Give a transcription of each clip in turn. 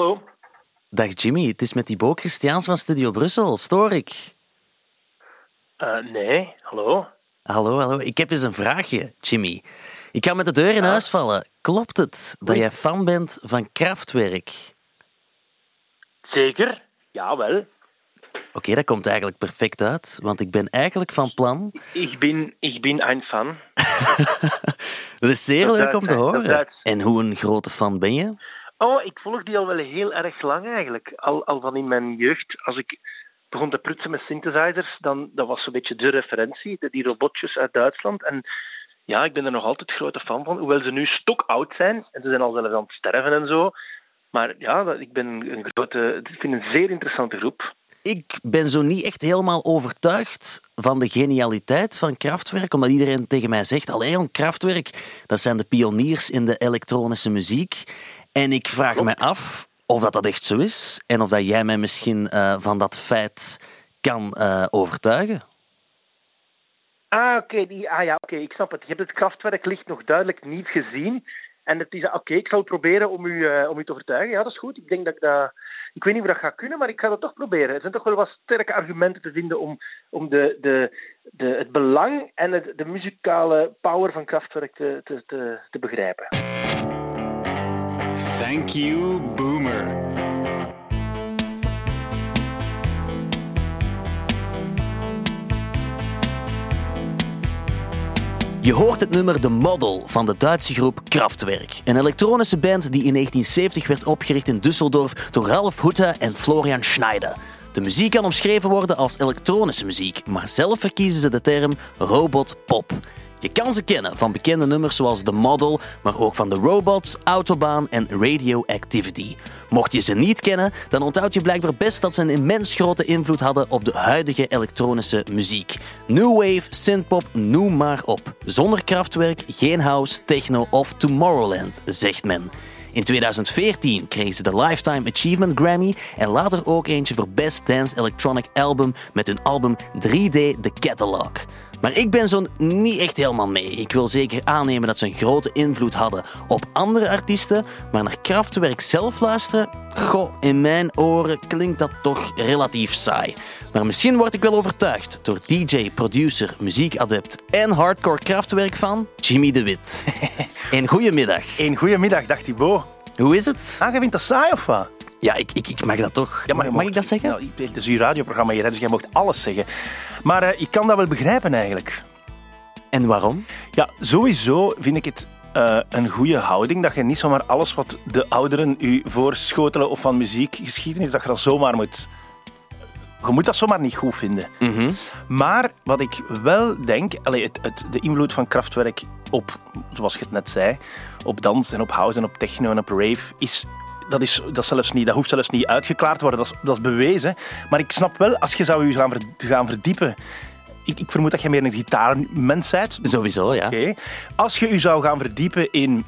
hallo. Dag Jimmy, het is met Thibaut Christiaans van Studio Brussel. Stoor ik? Uh, nee, hallo. Hallo, hallo. Ik heb eens een vraagje, Jimmy. Ik kan met de deur in huis vallen. Klopt het dat jij fan bent van Kraftwerk? Zeker, ja wel. Oké, dat komt eigenlijk perfect uit, want ik ben eigenlijk van plan... Ik ben, ik ben een fan. dat is zeer leuk om te horen. En hoe een grote fan ben je? Oh, ik volg die al wel heel erg lang eigenlijk. Al, al van in mijn jeugd. Als ik begon te prutsen met synthesizers, dan dat was zo'n beetje de referentie. Die robotjes uit Duitsland. En ja, ik ben er nog altijd grote fan van. Hoewel ze nu stok oud zijn. En ze zijn al zelfs aan het sterven en zo. Maar ja, ik ben een grote... Ik vind een zeer interessante groep. Ik ben zo niet echt helemaal overtuigd van de genialiteit van Kraftwerk, omdat iedereen tegen mij zegt, alleen Kraftwerk, dat zijn de pioniers in de elektronische muziek. En ik vraag me af of dat, dat echt zo is en of dat jij mij misschien uh, van dat feit kan uh, overtuigen. Ah, oké. Okay, ah ja, oké. Ik snap het. Je hebt het krachtwerklicht nog duidelijk niet gezien. En het is, oké, ik zal het proberen om u, uh, om u te overtuigen. Ja, dat is goed. Ik denk dat ik dat... Ik weet niet of dat gaat kunnen, maar ik ga dat toch proberen. Er zijn toch wel wat sterke argumenten te vinden om, om de, de, de, het belang en het, de muzikale power van Kraftwerk te, te, te, te begrijpen. Thank you, Boomer. Je hoort het nummer The Model van de Duitse groep Kraftwerk. Een elektronische band die in 1970 werd opgericht in Düsseldorf door Ralf Hutte en Florian Schneider. De muziek kan omschreven worden als elektronische muziek, maar zelf verkiezen ze de term robot pop. Je kan ze kennen van bekende nummers zoals The Model, maar ook van The Robots, Autobahn en Radioactivity. Mocht je ze niet kennen, dan onthoud je blijkbaar best dat ze een immens grote invloed hadden op de huidige elektronische muziek. New wave, synthpop, noem maar op. Zonder krachtwerk, geen house, techno of Tomorrowland, zegt men. In 2014 kregen ze de Lifetime Achievement Grammy en later ook eentje voor Best Dance Electronic Album met hun album 3D The Catalog. Maar ik ben zo niet echt helemaal mee. Ik wil zeker aannemen dat ze een grote invloed hadden op andere artiesten, maar naar Kraftwerk zelf luisteren, goh, in mijn oren klinkt dat toch relatief saai. Maar misschien word ik wel overtuigd door DJ, producer, muziekadept en hardcore Kraftwerk van Jimmy de Wit. Een goedemiddag. Een goedemiddag, dacht Thibaut. Hoe is het? Ah, je vindt dat saai of wat? Ja, ik, ik, ik mag dat toch. Ja, mag, mag ik dat zeggen? Nou, het is uw radioprogramma hier, dus jij mag alles zeggen. Maar uh, ik kan dat wel begrijpen eigenlijk. En waarom? Ja, sowieso vind ik het uh, een goede houding. Dat je niet zomaar alles wat de ouderen u voorschotelen of van muziekgeschiedenis, dat je dat zomaar moet. Je moet dat zomaar niet goed vinden. Mm Maar wat ik wel denk, allee, het, het, de invloed van krachtwerk op, zoals je het net zei, op dans en op house en op techno en op rave, is dat, is, dat, zelfs niet, dat hoeft zelfs niet uitgeklaard te worden, dat is, dat is bewezen. Maar ik snap wel, als je zou je gaan, gaan verdiepen ik, ik, vermoed dat je meer een gitaarmens bent. Sowieso, ja. Okay. Als je je zou gaan verdiepen in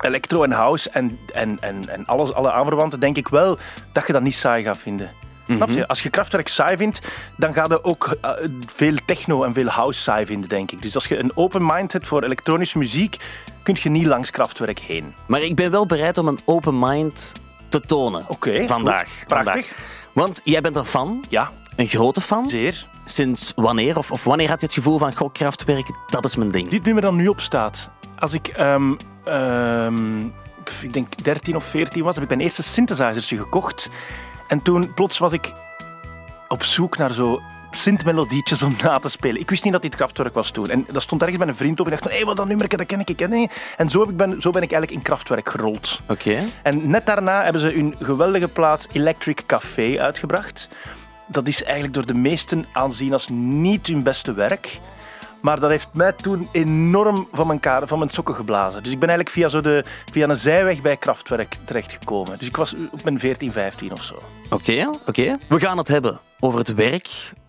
electro en house en, en, en, en alles, alle aanverwanten, denk ik wel dat je dat niet saai gaat vinden. Snap je? Mhm. Als je krachtwerk saai vindt, dan ga je ook uh, veel techno en veel house saai vinden, denk ik. Dus als je een open mind hebt voor elektronische muziek, kun je niet langs krachtwerk heen. Maar ik ben wel bereid om een open mind te tonen. Oké. vandaag. Prachtig. Want jij bent een fan. Ja. Een grote fan. Zeer. Sinds wanneer? Of, of wanneer had je het gevoel van, goh, krachtwerk, dat is mijn ding? Dit nummer dan nu op staat. Als ik... Um, um, ik denk 13 of 14 was, heb ik mijn eerste synthesizertje gekocht. En toen plots was ik op zoek naar zo Sint-melodietjes om na te spelen. Ik wist niet dat dit krachtwerk was toen. En dat stond ergens bij een vriend op. Ik dacht, hé, hey, wat dat nummer, dat ken ik, ik ken niet. En zo, ben, zo ben ik eigenlijk in krachtwerk gerold. Oké. En net daarna hebben ze hun geweldige plaat Electric Café uitgebracht. Dat is eigenlijk door de meesten aanzien als niet hun beste werk. Maar dat heeft mij toen enorm van mijn, kade, van mijn sokken geblazen. Dus ik ben eigenlijk via, zo de, via een zijweg bij Kraftwerk terechtgekomen. Dus ik was op mijn 14, 15 of zo. Oké, oké. We gaan het hebben over het werk,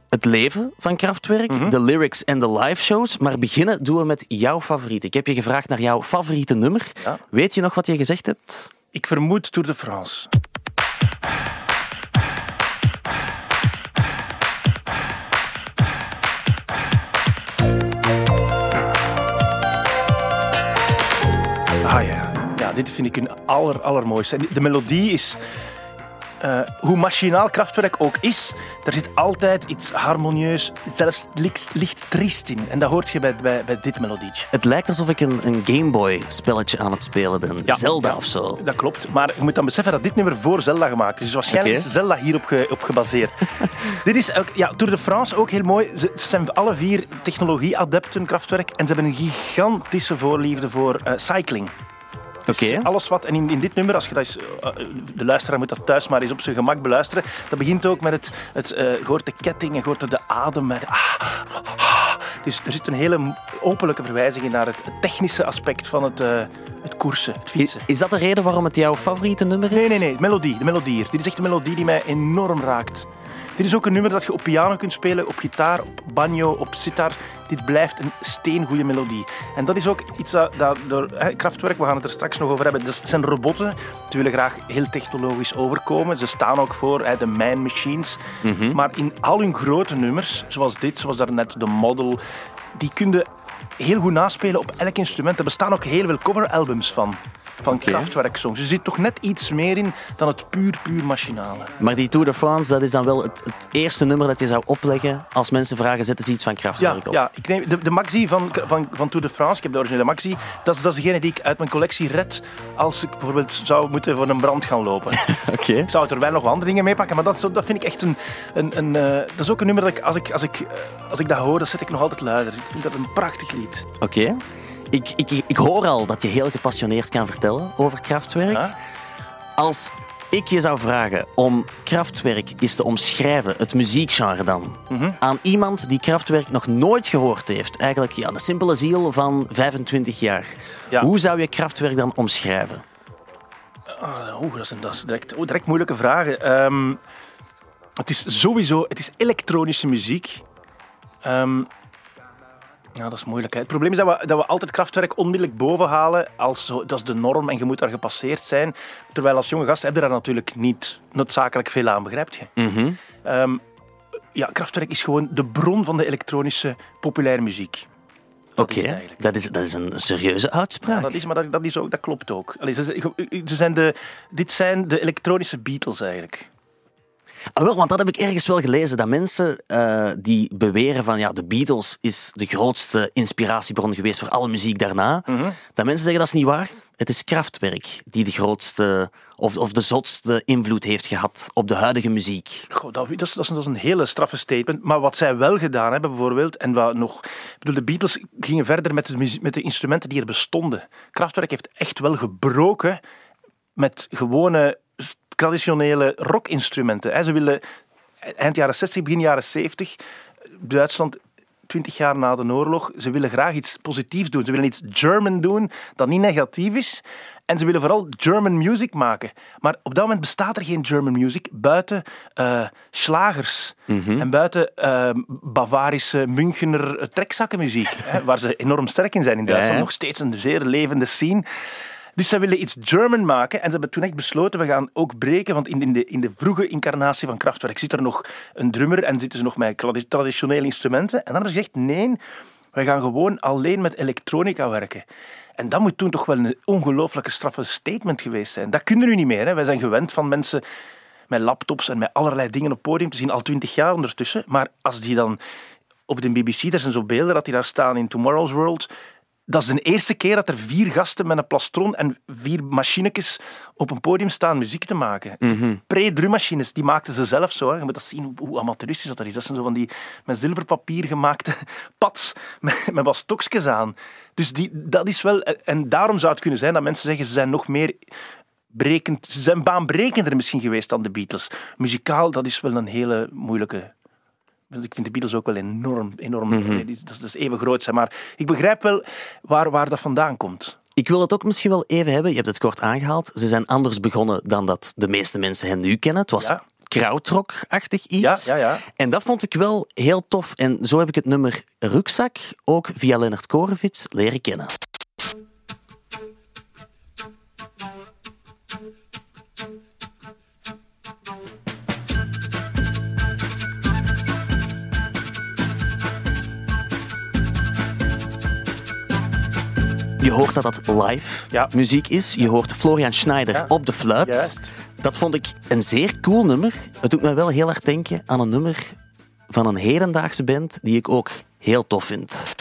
het leven van Kraftwerk, mhm. de lyrics en de live shows. Maar beginnen doen we met jouw favoriet. Ik heb je gevraagd naar jouw favoriete nummer. Weet je nog wat je gezegd hebt? Ik vermoed Tour de France. Dit vind ik hun aller, allermooiste. En de melodie is uh, hoe machinaal krachtwerk ook is, er zit altijd iets harmonieus, zelfs licht, licht triest in. En dat hoort je bij, bij, bij dit melodietje. Het lijkt alsof ik een, een Gameboy-spelletje aan het spelen ben. Zelda of zo. Dat klopt. Maar je moet dan beseffen dat dit nummer voor Zelda gemaakt is. Dus waarschijnlijk is Zelda hierop ge, op gebaseerd. dit is ook, ja, Tour de France ook heel mooi. Ze, zijn alle vier technologie-adepten, krachtwerk. En ze hebben een gigantische voorliefde voor uh, cycling. Okay. Alles wat, en in, in dit nummer, als je dat is, eh, de luisteraar moet dat thuis maar eens op zijn gemak beluisteren. Dat begint ook met het, het uh, hoort de ketting, je hoort de adem. Met, ah, ah. Dus er zit een hele openlijke verwijzing naar het, technische aspect van het, uh, het koersen, het fietsen. Is, dat de reden waarom het jouw favoriete nummer is? Nee, nee, nee. De melodie, de melodie. Dit is echt een melodie die mij enorm raakt. Dit is ook een nummer dat je op piano kunt spelen, op gitaar, op banjo, op sitar. Dit blijft een steengoede melodie. En dat is ook iets dat, dat door Kraftwerk, we gaan het er straks nog over hebben, dat zijn robotten. Ze willen graag heel technologisch overkomen. Ze staan ook voor de Man Machines. Mhm. Maar in al hun grote nummers, zoals dit, zoals daarnet de Model, die kunnen heel goed naspelen op elk instrument. Er bestaan ook heel veel coveralbums van, van okay. Kraftwerk-songs. Er zit toch net iets meer in dan het puur, puur machinale. Maar die Tour de France, dat is dan wel het, het eerste nummer dat je zou opleggen als mensen vragen, zetten ze iets van Kraftwerk ja, op? Ja, ik neem de, de maxi van, van, van Tour de France, ik heb de originele maxi, dat is, dat is degene die ik uit mijn collectie red als ik bijvoorbeeld zou moeten voor een brand gaan lopen. Oké. Ik zou er wel nog andere dingen mee pakken, maar dat, dat vind ik echt een... een, een uh, dat is ook een nummer dat ik, als ik, als ik, uh, als ik dat hoor, dan zet ik nog altijd luider. Ik vind dat een prachtig lied. Oké. Ik, ik, ik hoor al dat je heel gepassioneerd kan vertellen over krachtwerk. Als ik je zou vragen om krachtwerk eens te omschrijven, het muziekgenre dan, mhm. aan iemand die krachtwerk nog nooit gehoord heeft, eigenlijk ja, een simpele ziel van 25 jaar, hoe zou je krachtwerk dan omschrijven? Oh, dat, is, dat is direct, oh, direct moeilijke vragen. Ehm, het is sowieso het is elektronische muziek. Um, ja, dat is moeilijk. Hè. Het probleem is dat we, dat we altijd krachtwerk onmiddellijk boven halen. Als zo, dat is de norm en je moet daar gepasseerd zijn. Terwijl als jonge gast heb je daar natuurlijk niet noodzakelijk veel aan, begrijp je? Ehm, ja, krachtwerk is gewoon de bron van de elektronische populaire muziek. Oké, dat, is, dat is een serieuze uitspraak. Ja, dat is, maar dat, dat, is ook, dat klopt ook. Allee, ze, ze zijn de, dit zijn de elektronische Beatles eigenlijk. Ah, wel, want dat heb ik ergens wel gelezen, dat mensen uh, die beweren van ja, de Beatles is de grootste inspiratiebron geweest voor alle muziek daarna, mm -hmm. dat mensen zeggen dat is niet waar. Het is Kraftwerk die de grootste of, of de zotste invloed heeft gehad op de huidige muziek. Goh, dat, dat, is, dat, is, een hele straffe statement. Maar wat zij wel gedaan hebben, bijvoorbeeld, en wat nog. bedoel, de Beatles gingen verder met de, met de instrumenten die er bestonden. Kraftwerk heeft echt wel gebroken met gewone traditionele rockinstrumenten. Ze willen eind jaren 60, begin jaren 70, Duitsland 20 jaar na de oorlog, ze willen graag iets positiefs doen. Ze willen iets German doen dat niet negatief is. En ze willen vooral German music maken. Maar op dat moment bestaat er geen German music buiten uh, slagers mhm. en buiten uh, Bavarische Münchener trekzakkenmuziek, hè, waar ze enorm sterk in zijn in Duitsland. Nog steeds een zeer levende scene. Dus zij willen iets German maken en ze hebben toen echt besloten, we gaan ook breken, want in, de, in de vroege incarnatie van Kraftwerk zit er nog een drummer en zitten ze nog met traditionele instrumenten. En dan hebben ze gezegd, nee, we gaan gewoon alleen met elektronica werken. En dat moet toen toch wel een ongelooflijke straffe statement geweest zijn. Dat kunnen nu niet meer. Hè. Wij zijn gewend van mensen met laptops en met allerlei dingen op podium te zien, al twintig jaar ondertussen. Maar als die dan op de BBC, er zijn zo beelden dat die daar staan in Tomorrow's World, dat is de eerste keer dat er vier gasten met een plastron en vier machinetjes op een podium staan muziek te maken. Mm Pre-drummachines, die maakten ze zelf zo. Hè. Je moet dat zien hoe amateuristisch dat is. Dat zijn zo van die met zilverpapier gemaakte pads met, met wat stokjes aan. Dus die, dat is wel... En daarom zou het kunnen zijn dat mensen zeggen ze zijn nog meer brekend... Ze zijn baanbrekender misschien geweest dan de Beatles. Muzikaal, dat is wel een hele moeilijke ik vind de Beatles ook wel enorm, enorm mm dat, is, even groot zijn. Maar ik begrijp wel waar, waar dat vandaan komt. Ik wil het ook misschien wel even hebben. Je hebt het kort aangehaald. Ze zijn anders begonnen dan dat de meeste mensen hen nu kennen. Het was ja. krautrock-achtig iets. Ja, ja, ja. En dat vond ik wel heel tof. En zo heb ik het nummer Rugzak ook via Lennart Korevits leren kennen. Je hoort dat dat live Ja. muziek is. Je hoort Florian Schneider Ja. op de fluit. Juist. Dat vond ik een zeer cool nummer. Het doet me wel heel erg denken aan een nummer van een hedendaagse band die ik ook heel tof vind.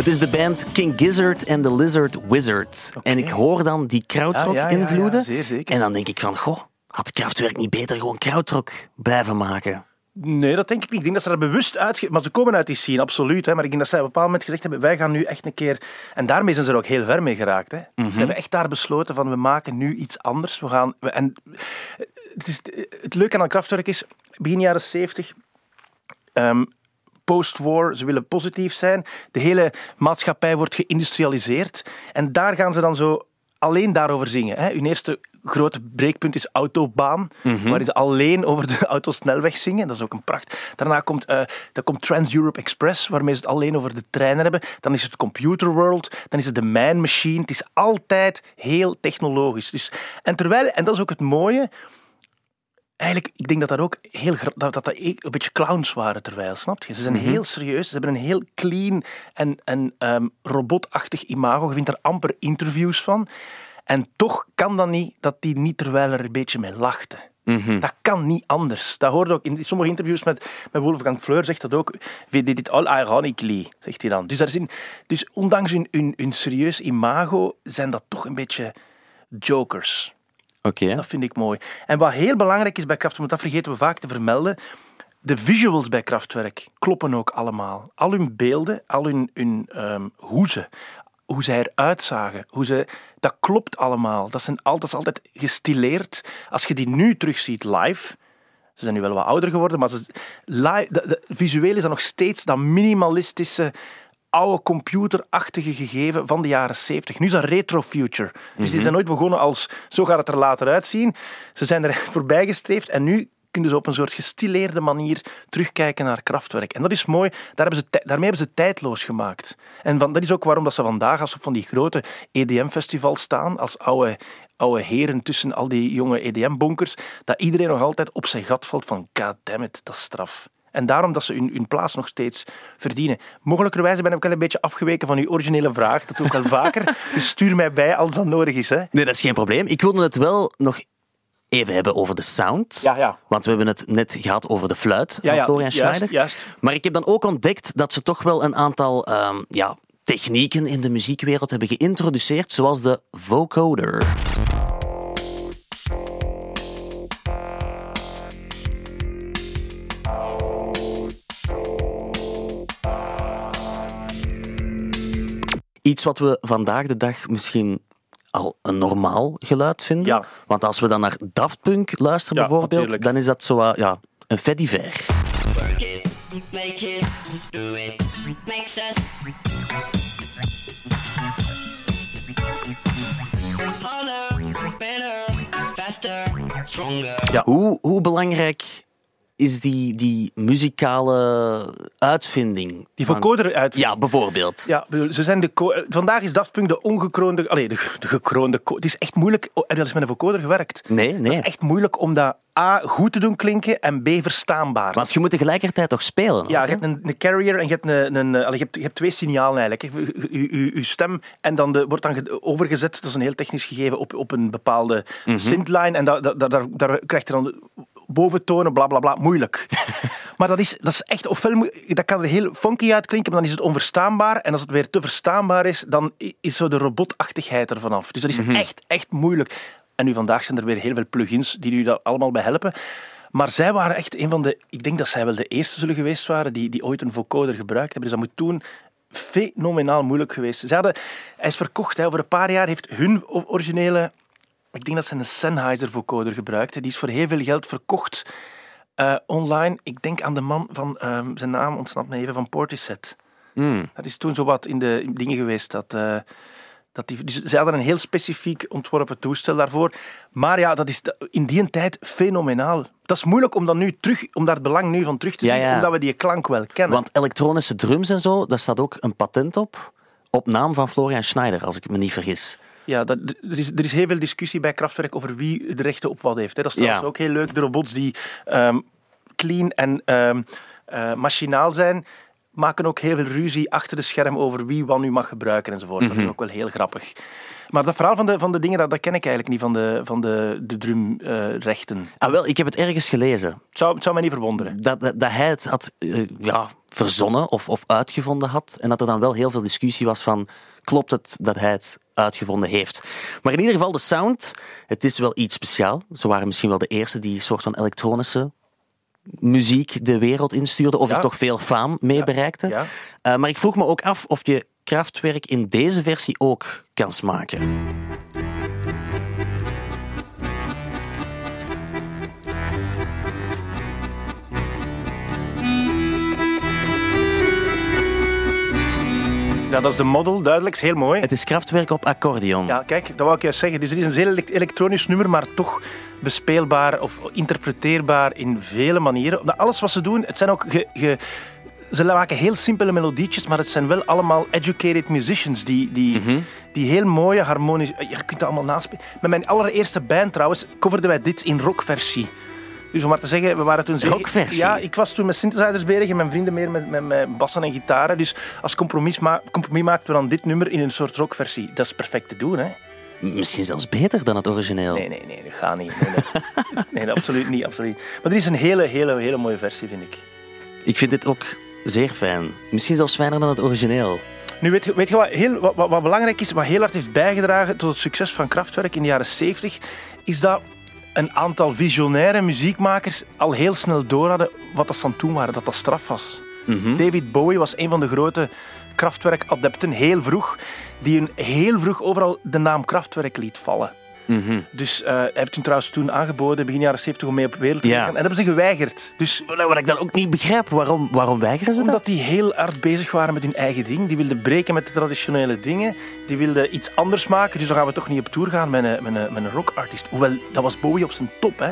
Het is de band King Gizzard and the Lizard Wizard. En ik hoor dan die krautrock Ja, ja, zeer zeker. En dan denk ik van, goh, had Kraftwerk niet beter gewoon krautrock blijven maken? Nee, dat denk ik niet. Ik denk dat ze daar bewust uit... Maar ze komen uit die scene, absoluut. Hè. Maar ik denk dat zij op een bepaald moment gezegd hebben, wij gaan nu echt een keer... En daarmee zijn ze er ook heel ver mee geraakt. Hè. Ze hebben echt daar besloten van, we maken nu iets anders. We gaan... En het, is, het leuke aan Kraftwerk is, begin jaren 70... ehm, post-war, ze willen positief zijn. De hele maatschappij wordt geïndustrialiseerd. En daar gaan ze dan zo alleen daarover zingen. Hè. Hun eerste grote breekpunt is Autobaan, waarin ze alleen over de autosnelweg zingen. Dat is ook een pracht. Daarna komt, eh dan komt Trans-Europe Express, waarmee ze het alleen over de treinen hebben. Dan is het Computer World, dan is het de Man Machine. Het is altijd heel technologisch. Dus, en terwijl, en dat is ook het mooie, Eigenlijk, ik denk dat dat ook heel dat, dat, dat een beetje clowns waren terwijl, snap je? Ze zijn heel serieus, ze hebben een heel clean en, en ehm, robotachtig imago. Je vindt er amper interviews van. En toch kan dat niet dat die niet terwijl er een beetje mee lachten. Dat kan niet anders. Dat hoorde ook in sommige interviews met, met Wolfgang Fleur, zegt dat ook. We did it all ironically, zegt hij dan. Dus, daar is in, dus ondanks hun, hun, hun serieus imago zijn dat toch een beetje jokers. Dat vind ik mooi. En wat heel belangrijk is bij Kraftwerk, dat vergeten we vaak te vermelden, de visuals bij Kraftwerk kloppen ook allemaal. Al hun beelden, al hun, hun ehm, hoe ze, eruit zagen, hoe ze, dat klopt allemaal. Dat, zijn al, dat is altijd gestileerd. Als je die nu terugziet live, ze zijn nu wel wat ouder geworden, maar ze, live, de, visueel is dat nog steeds dat minimalistische, oude computerachtige gegeven van de jaren 70. Nu is dat retro future. Dus die zijn nooit begonnen als zo gaat het er later uitzien. Ze zijn er voorbij gestreefd en nu kunnen ze op een soort gestileerde manier terugkijken naar Kraftwerk. En dat is mooi. Daar hebben ze, daarmee hebben ze tijdloos gemaakt. En van, dat is ook waarom dat ze vandaag, als ze op van die grote EDM-festivals staan, als oude, oude heren tussen al die jonge EDM-bonkers, dat iedereen nog altijd op zijn gat valt van goddammit, dat is straf. En daarom dat ze hun, hun plaats nog steeds verdienen. Mogelijkerwijze ben ik wel een beetje afgeweken van uw originele vraag. Dat doe ik wel vaker. Dus stuur mij bij als dat nodig is. Hè. Nee, dat is geen probleem. Ik wilde het wel nog even hebben over de sound. Ja, ja. Want we hebben het net gehad over de fluit Ja, van ja, Florian Schneider. juist. Maar ik heb dan ook ontdekt dat ze toch wel een aantal ehm, ja, technieken in de muziekwereld hebben geïntroduceerd, zoals de vocoder. Iets wat we vandaag de dag misschien al een normaal geluid vinden. Ja. Want als we dan naar Daft Punk luisteren Ja, bijvoorbeeld, natuurlijk. dan is dat zo wat, ja, een fediver. Stronger. Hoe, hoe belangrijk is die, die muzikale uitvinding? Die vocoder uit. Ja, bijvoorbeeld. Ja, bedoel, ze zijn de vandaag is Daft Punk de ongekroonde... Allee, de, de gekroonde... Het is echt moeilijk... Oh, heb je al eens met een vocoder gewerkt? Nee, Dat nee. is echt moeilijk om dat A, goed te doen klinken en B, verstaanbaar. Want je moet tegelijkertijd toch spelen? Ja, ook, je hebt een, een carrier en je hebt, een, een, allee, je, hebt, je hebt twee signalen eigenlijk. Je, je, je stem en dan de, wordt dan ge- overgezet, dat is een heel technisch gegeven, op, op een bepaalde Mhm. synthline. En da, da, da- daar, daar krijg je dan boventonen, bla bla bla, moeilijk. maar dat is, dat is echt, ofwel, dat kan er heel funky uitklinken, maar dan is het onverstaanbaar. En als het weer te verstaanbaar is, dan is zo de robotachtigheid ervan af. Dus dat is Mhm. echt, echt moeilijk. En nu vandaag zijn er weer heel veel plugins die u daar allemaal bij helpen. Maar zij waren echt een van de... Ik denk dat zij wel de eerste zullen geweest waren die, die ooit een vocoder gebruikt hebben. Dus dat moet toen fenomenaal moeilijk geweest. Ze hadden, hij is verkocht. Hè. Over een paar jaar heeft hun originele... Ik denk dat ze een Sennheiser vocoder gebruikten. Die is voor heel veel geld verkocht eh, online. Ik denk aan de man van... ehm, zijn naam ontsnapt me even, van Portishead. Hmm. Dat is toen zo wat in de in dingen geweest. Dat, eh, dat die, dus ze hadden een heel specifiek ontworpen toestel daarvoor. Maar ja, dat is in die tijd fenomenaal. Dat is moeilijk om, dat nu terug, om daar het belang nu van terug te Ja, zien, ja. omdat we die klank wel kennen. Want elektronische drums en zo, daar staat ook een patent op. op naam van Florian Schneider, als ik me niet vergis. Ja, dat, er, is, er is heel veel discussie bij Kraftwerk over wie de rechten op wat heeft. Hè. Dat is Ja. trouwens ook heel leuk. De robots die ehm, clean en ehm, eh, machinaal zijn, maken ook heel veel ruzie achter de scherm over wie wat nu mag gebruiken enzovoort. Dat is ook wel heel grappig. Maar dat verhaal van de, van de dingen, dat, dat ken ik eigenlijk niet, van de, van de, de drumrechten. Ah, wel, ik heb het ergens gelezen. het, zou, het zou mij niet verwonderen. Dat, dat, dat hij het had eh, ja, verzonnen of, of uitgevonden had. En dat er dan wel heel veel discussie was van... Klopt het dat hij het uitgevonden heeft? Maar in ieder geval, de sound, het is wel iets speciaal. Ze waren misschien wel de eerste die een soort van elektronische muziek de wereld instuurden. Of Ja. er toch veel faam mee bereikte. Ja. Eh, maar ik vroeg me ook af of je krachtwerk in deze versie ook kan smaken. Ja, dat is de model, duidelijk. Is heel mooi. Het is krachtwerk op accordeon. Ja, kijk, dat wou ik juist zeggen. Dus het is een elek- elektronisch nummer, maar toch bespeelbaar of interpreteerbaar in vele manieren. Omdat Alles wat ze doen, het zijn ook... Ge, ge- ze maken heel simpele melodietjes, maar het zijn wel allemaal educated musicians die, die, die heel mooie harmonisch... Je kunt het allemaal naspelen. Met mijn allereerste band trouwens coverden wij dit in rockversie. Dus om maar te zeggen, we waren toen... Rockversie? Ja, ik was toen met synthesizers bezig en mijn vrienden meer met, met, met bassen en gitaren. Dus als compromis, ma compromis maakten we dan dit nummer in een soort rockversie. Dat is perfect te doen, hè? Misschien zelfs beter dan het origineel. Nee, nee, nee, dat gaat niet. Nee, nee. nee, absoluut niet, absoluut. Maar er is een hele, hele, hele mooie versie, vind ik. Ik vind dit ook zeer fijn. Misschien zelfs fijner dan het origineel. Nu, weet je, weet je wat, heel, wat, wat, wat belangrijk is, wat heel hard heeft bijgedragen tot het succes van Kraftwerk in de jaren 70, is dat een aantal visionaire muziekmakers al heel snel door hadden wat dat ze aan het doen waren, dat dat straf was. David Bowie was een van de grote Kraftwerk-adepten, heel vroeg, die een heel vroeg overal de naam Kraftwerk liet vallen. Dus eh, hij heeft toen trouwens toen aangeboden, begin jaren 70, om mee op wereld te Ja. gaan. En dat hebben ze geweigerd. Dus Wat ik dan ook niet begrijp, waarom, waarom weigeren ze dat? omdat die heel hard bezig waren met hun eigen ding. Die wilden breken met de traditionele dingen. Die wilden iets anders maken. Dus dan gaan we toch niet op tour gaan met een, met een, met een rockartiest. Hoewel, dat was Bowie op zijn top. Hè.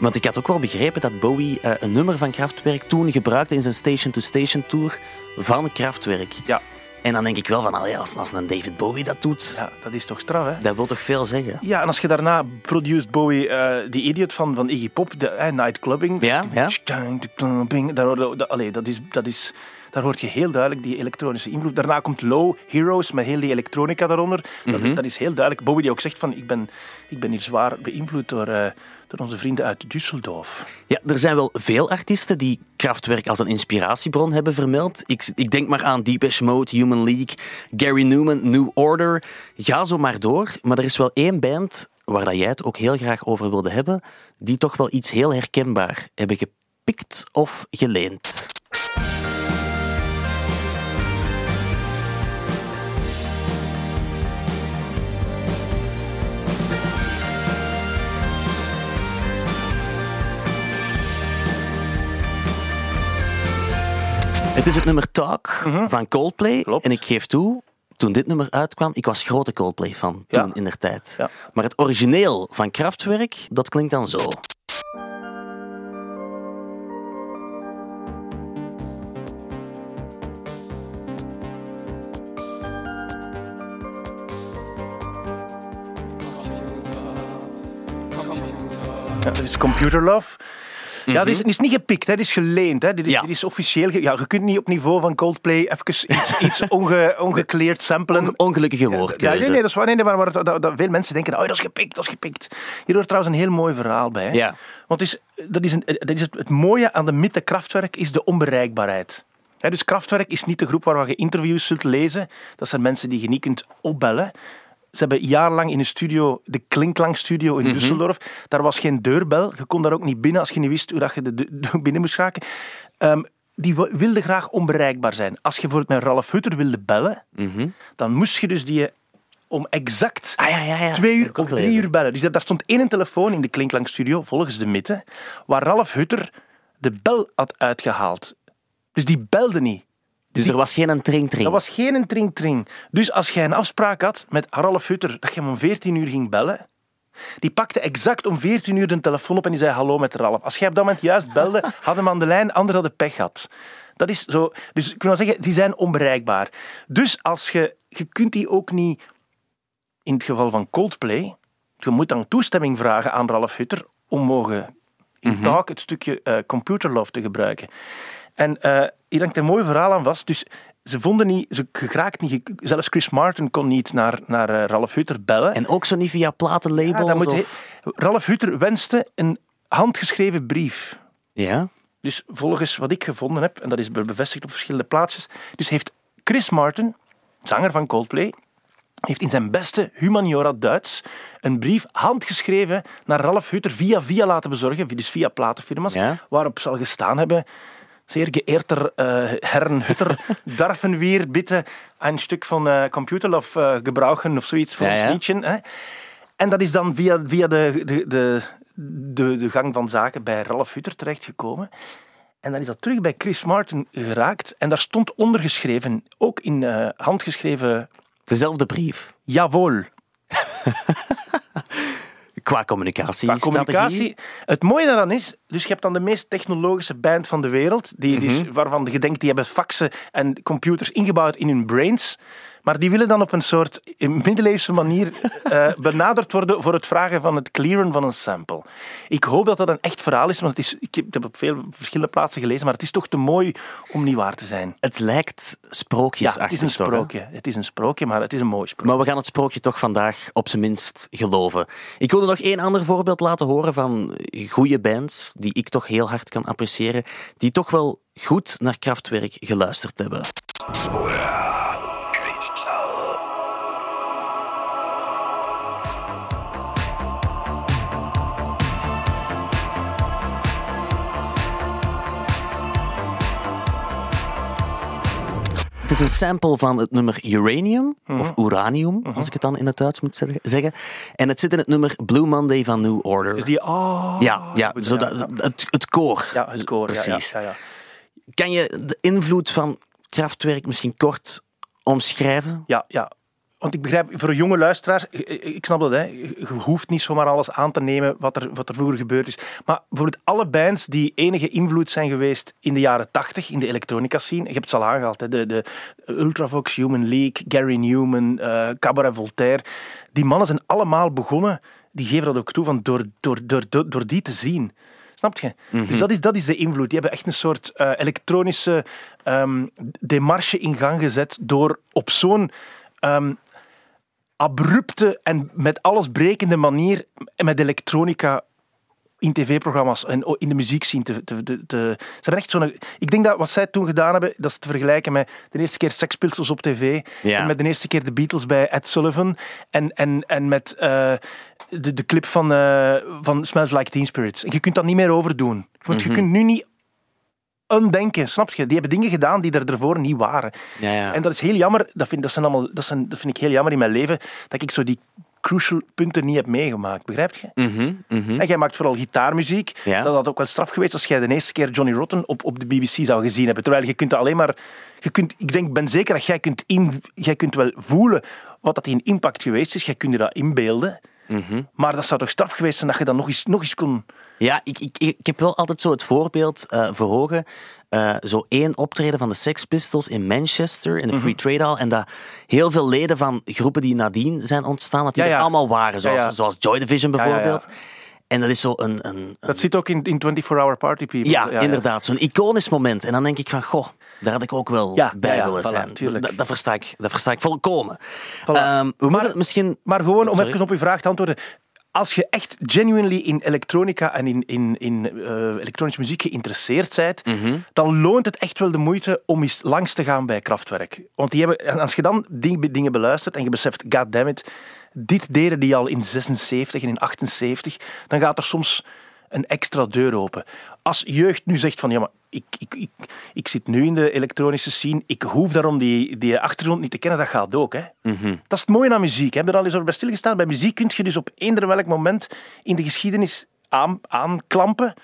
Want ik had ook wel begrepen dat Bowie eh, een nummer van Kraftwerk toen gebruikte in zijn Station to Station tour van Kraftwerk. Ja. En dan denk ik wel van, allee, als, als een David Bowie dat doet, ja, dat is toch straf, hè? dat wil toch veel zeggen? Ja, en als je daarna produced Bowie, eh die idiot van, van Iggy Pop, de eh, Nightclubbing. Ja, ja. Allee, dat is... Dat is daar hoort je heel duidelijk die elektronische invloed. Daarna komt Low Heroes met heel die elektronica daaronder. Dat, Mhm. dat is heel duidelijk. Bowie die ook zegt van ik ben, ik ben hier zwaar beïnvloed door, eh, door onze vrienden uit Düsseldorf. Ja, er zijn wel veel artiesten die Kraftwerk als een inspiratiebron hebben vermeld. Ik, ik denk maar aan Depeche Mode, Human League, Gary Newman, New Order. Ga zo maar door. Maar er is wel één band waar dat jij het ook heel graag over wilde hebben, die toch wel iets heel herkenbaar hebben gepikt of geleend. Het is het nummer Talk van Coldplay. Klopt. En ik geef toe, toen dit nummer uitkwam, ik was grote Coldplay-fan Ja. toen in der tijd. Ja. Maar het origineel van Kraftwerk, dat klinkt dan zo. Ja, dat is Computer Love. Ja, dit is, dit is niet gepikt, hè. dit is geleend. Hè. Dit, is, Ja. dit is officieel. ge- Ja, je kunt niet op niveau van Coldplay even iets, iets onge, ongekleerd samplen. Ongelukkige Ja, woordkeuze. nee, nee, dat is waar. Nee, nee, waar, waar, dat, dat veel mensen denken, oh, dat is gepikt, dat is gepikt. Hier hoort trouwens een heel mooi verhaal bij. Hè. Ja. Want het is, dat is, een, dat is het, het mooie aan de mythe Kraftwerk is de onbereikbaarheid. Dus Kraftwerk is niet de groep waar je interviews zult lezen. Dat zijn mensen die je niet kunt opbellen. Ze hebben jarenlang in een studio, de Klinklang Studio in Düsseldorf. Daar was geen deurbel. Je kon daar ook niet binnen als je niet wist hoe dat je de, de- binnen moest raken. Ehm, die wi- wilden graag onbereikbaar zijn. Als je bijvoorbeeld met Ralf Hutter wilde bellen, dan moest je dus die om exact Ah, ja, ja, ja. twee uur of drie uur bellen. Dus daar stond één telefoon in de Klinklang Studio, volgens de mythe, waar Ralf Hutter de bel had uitgehaald. Dus die belde niet. Dus er was geen een tring-tring. Dat was geen tring-tring. Dus als jij een afspraak had met Ralf Hutter dat je hem om 14 uur ging bellen, die pakte exact om 14 uur de telefoon op en die zei hallo met Ralf. Als jij op dat moment juist belde, had hem aan de lijn, anderen hadden pech gehad. Dat is zo, dus ik wil zeggen, die zijn onbereikbaar. Dus als je, je kunt die ook niet, in het geval van Coldplay, je moet dan toestemming vragen aan Ralf Hutter om mogen in Talk het stukje eh Computer Love te gebruiken. En eh hier hangt een mooi verhaal aan vast. Dus ze vonden niet, ze geraakt niet, zelfs Chris Martin kon niet naar, naar eh, Ralf Hutter bellen. En ook zo niet via Ja, platenlabels? moet of... Ralf Hutter wenste een handgeschreven brief. Ja? Dus volgens wat ik gevonden heb, en dat is be- bevestigd op verschillende plaatsjes, dus heeft Chris Martin, zanger van Coldplay, heeft in zijn beste humaniora Duits een brief handgeschreven naar Ralf Hutter via via laten bezorgen, dus via platenfirma's, Ja. waarop zal gestaan hebben Zeer geëerter eh Herren Hutter, darfen wir bitte een stuk van eh Computerlove eh gebruiken of zoiets voor Ja, ons ja. liedje. Hè? En dat is dan via, via de, de, de, de, de gang van zaken bij Ralf Hutter terechtgekomen. En dan is dat terug bij Chris Martin geraakt. En daar stond ondergeschreven, ook in handgeschreven, Dezelfde brief. jawohl. Qua communicatie. Qua communicatie. Het mooie daaraan is, dus je hebt dan de meest technologische band van de wereld, die, dus, waarvan je denkt, die hebben faxen en computers ingebouwd in hun brains. Maar die willen dan op een soort middeleeuwse manier eh, benaderd worden voor het vragen van het clearen van een sample. Ik hoop dat dat een echt verhaal is, want het is, ik heb het op veel verschillende plaatsen gelezen, maar het is toch te mooi om niet waar te zijn. Het lijkt Ja, sprookjesachtig het is een toch, sprookje. Het is een sprookje, maar het is een mooi sprookje. Maar we gaan het sprookje toch vandaag op zijn minst geloven. Ik wilde nog één ander voorbeeld laten horen van goede bands die ik toch heel hard kan appreciëren, die toch wel goed naar Kraftwerk geluisterd hebben. Is een sample van het nummer Uranium, of Uranium, als ik het dan in het Duits moet zeg- zeggen. En het zit in het nummer Blue Monday van New Order. Dus die, oh, ja, ja, zo dat, het, het koor. Ja, het ja, Precies. Ja, ja, ja. Kan je de invloed van Kraftwerk misschien kort omschrijven? Ja, ja. Want ik begrijp, voor jonge luisteraars, ik- ik snap dat, hè. je hoeft niet zomaar alles aan te nemen wat er, wat er vroeger gebeurd is. Maar bijvoorbeeld alle bands die enige invloed zijn geweest in de jaren tachtig, in de elektronica scene, je hebt het al aangehaald, hè. De, de Ultravox, Human League, Gary Newman, eh Cabaret Voltaire, die mannen zijn allemaal begonnen, die geven dat ook toe, van door, door, door, door, door die te zien. Snap je? Dus dat is, dat is de invloed. Die hebben echt een soort eh, elektronische ehm demarche in gang gezet door op zo'n ehm, abrupte en met alles brekende manier met elektronica in tv-programma's en in de muziekscene te, te, te, te- Ze hebben echt zo'n... Ik denk dat wat zij toen gedaan hebben, dat is te vergelijken met de eerste keer Sex Pistols op tv Ja. en met de eerste keer de Beatles bij Ed Sullivan en, en, en met eh, de, de clip van, eh, van Smells Like Teen Spirits. Je kunt dat niet meer overdoen. Want je kunt nu niet undenken, snap je? Die hebben dingen gedaan die er ervoor niet waren. Ja, ja. En dat is heel jammer, dat vind, dat, zijn allemaal, dat, zijn, dat vind ik heel jammer in mijn leven, dat ik zo die crucial punten niet heb meegemaakt, begrijp je? Mhm, mhm. En jij maakt vooral gitaarmuziek. Ja. Dat had ook wel straf geweest als jij de eerste keer Johnny Rotten op, op de BBC zou gezien hebben. Terwijl je kunt alleen maar... Je kunt, ik denk, ben zeker dat jij kunt, in, jij kunt wel voelen wat dat die een impact geweest is. Jij kunt je dat inbeelden. Mhm. Maar dat zou toch straf geweest zijn dat je dat nog eens, nog eens kon... Ja, ik, ik, ik heb wel altijd zo het voorbeeld eh, voor ogen. eh, zo één optreden van de Sex Pistols in Manchester, in de Mhm. Free Trade Hall. En dat heel veel leden van groepen die nadien zijn ontstaan, dat die Ja, ja. er allemaal waren. Zoals, Ja, zoals Joy Division bijvoorbeeld. En dat is zo een... een, een- Dat zit ook in, in 24-Hour Party People. ja, inderdaad. Zo'n iconisch moment. En dan denk ik van, goh, daar had ik ook wel Ja, bij ja, willen voilà, zijn. Dat, dat, versta ik, dat versta ik volkomen. Voilà. Ehm, we het misschien... Maar gewoon om Sorry. even op uw vraag te antwoorden. Als je echt genuinely in elektronica en in, in, in eh, elektronische muziek geïnteresseerd bent, Mhm. dan loont het echt wel de moeite om eens langs te gaan bij Kraftwerk. Want die hebben, en als je dan die dingen beluistert en je beseft, goddammit, dit deden die al in 76 en in 78, dan gaat er soms een extra deur open. Als jeugd nu zegt van, ja, maar ik, ik, ik, ik zit nu in de elektronische scene, ik hoef daarom die, die achtergrond niet te kennen, dat gaat ook. Hè. Mhm. Dat is het mooie aan muziek. Heb je er al eens over bij stilgestaan? Bij muziek kun je dus op eender welk moment in de geschiedenis aan, aanklampen,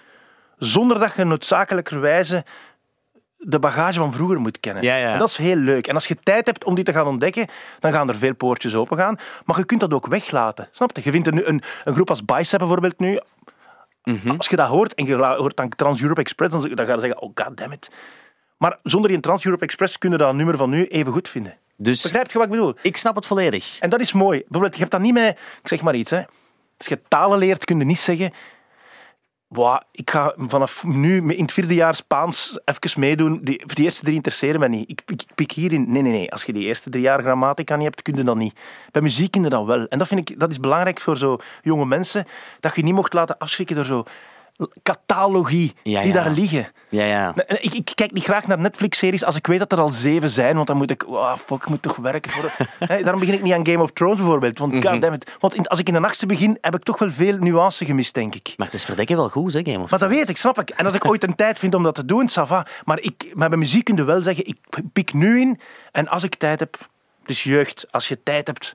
zonder dat je noodzakelijkerwijze de bagage van vroeger moet kennen. Ja, ja. En dat is heel leuk. En als je tijd hebt om die te gaan ontdekken, dan gaan er veel poortjes opengaan. Maar je kunt dat ook weglaten. Snap je? Je vindt er nu een, een groep als Bicep bijvoorbeeld nu. Mhm. Als je dat hoort en je hoort dan Trans-Europe Express, dan, dan ga je zeggen, oh goddammit. Maar zonder die Trans-Europe Express kunnen dat nummer van nu even goed vinden. Dus Begrijp je wat ik bedoel? ik snap het volledig. En dat is mooi. Bijvoorbeeld, je hebt dat niet met... Ik zeg maar iets, hè. Als je talen leert, kun je niet zeggen... Wow, ik ga vanaf nu in het vierde jaar Spaans even meedoen. Die, eerste drie interesseren me niet. Ik, ik, ik pik hierin. Nee, nee, nee. Als je die eerste drie jaar grammatica niet hebt, kun je dat niet. Bij muziek kun je dat wel. En dat vind ik dat is belangrijk voor zo jonge mensen. Dat je niet mocht laten afschrikken door zo catalogie Ja, die daar liggen. Ja, ja. Ik, ik kijk niet graag naar Netflix-series als ik weet dat er al zeven zijn, want dan moet ik, wow, fuck, ik moet toch werken voor. Daarom begin ik niet aan Game of Thrones bijvoorbeeld, want Mhm. Want als ik in de nachtste begin, heb ik toch wel veel nuance gemist, denk ik. Maar het is verdekken wel goed, Game of Maar dat Thrones. weet ik, snap ik. En als ik ooit een tijd vind om dat te doen, ça va. Maar, ik, maar bij muziek kun je wel zeggen, ik pik nu in. En als ik tijd heb, dus jeugd, als je tijd hebt,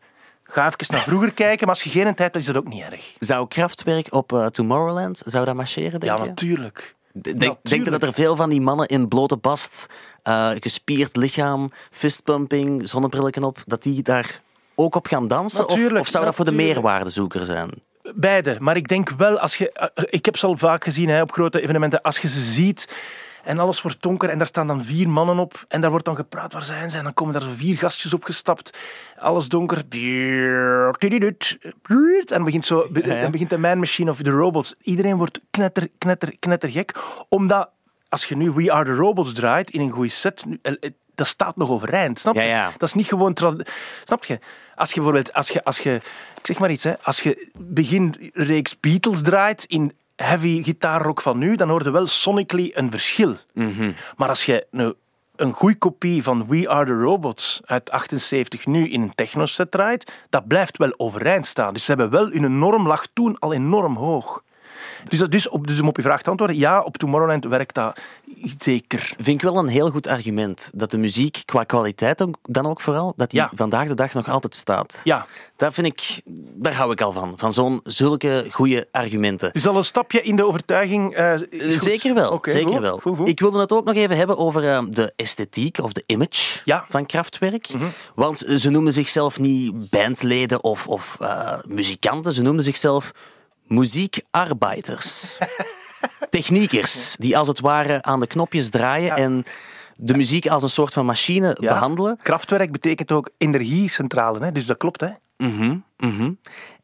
ga even naar vroeger kijken. Maar als je geen tijd hebt, is dat ook niet erg. Zou Kraftwerk op eh, Tomorrowland, zou dat marcheren, denk Ja, je? natuurlijk. Denk, Natuurlijk. denk je dat er veel van die mannen in blote bast, eh, gespierd lichaam, fistpumping, zonnebrillen op, dat die daar ook op gaan dansen? Of, Natuurlijk, of zou dat voor de meerwaardezoeker zijn? Beide, maar ik denk wel, als je, eh, ik heb ze al vaak gezien hè, op grote evenementen, als je ze ziet en alles wordt donker en daar staan dan vier mannen op en daar wordt dan gepraat, waar zijn ze? En dan komen daar zo vier gastjes opgestapt, alles donker, en dan begint, zo, dan begint de man machine of de robots. Iedereen wordt knetter, knetter, knettergek, omdat als je nu We Are The Robots draait in een goede set, eh, eh, dat staat nog overeind, snap je? Ja, ja. Dat is niet gewoon... Snap je? Als je bijvoorbeeld... Als je, als je, ik zeg maar iets, hè. Als je beginreeks Beatles draait in heavy gitaarrock van nu, dan hoor je wel sonically een verschil. Maar als je nou een goede kopie van We Are The Robots uit 78 nu in een technoset draait, dat blijft wel overeind staan. Dus ze hebben wel hun norm lag toen al enorm hoog. Dus, dat, dus, op, dus om op je vraag te antwoorden, ja, op Tomorrowland werkt dat zeker. Vind ik wel een heel goed argument. Dat de muziek qua kwaliteit dan ook vooral, dat die Ja. vandaag de dag nog altijd staat. Ja, Daar vind ik, daar hou ik al van. Van zo'n zulke goede argumenten. Dus al een stapje in de overtuiging. eh. Zeker wel, zeker goed, wel. goed, goed. Ik wilde het ook nog even hebben over eh, de esthetiek of de image Ja. Mhm. van Kraftwerk. Want ze noemden zichzelf niet bandleden of, of eh, muzikanten, ze noemden zichzelf muziekarbeiders. Techniekers, die als het ware aan de knopjes draaien en de muziek als een soort van machine Ja. behandelen. Kraftwerk betekent ook energiecentrale, hè? dus dat klopt. Hè? Mhm, mhm.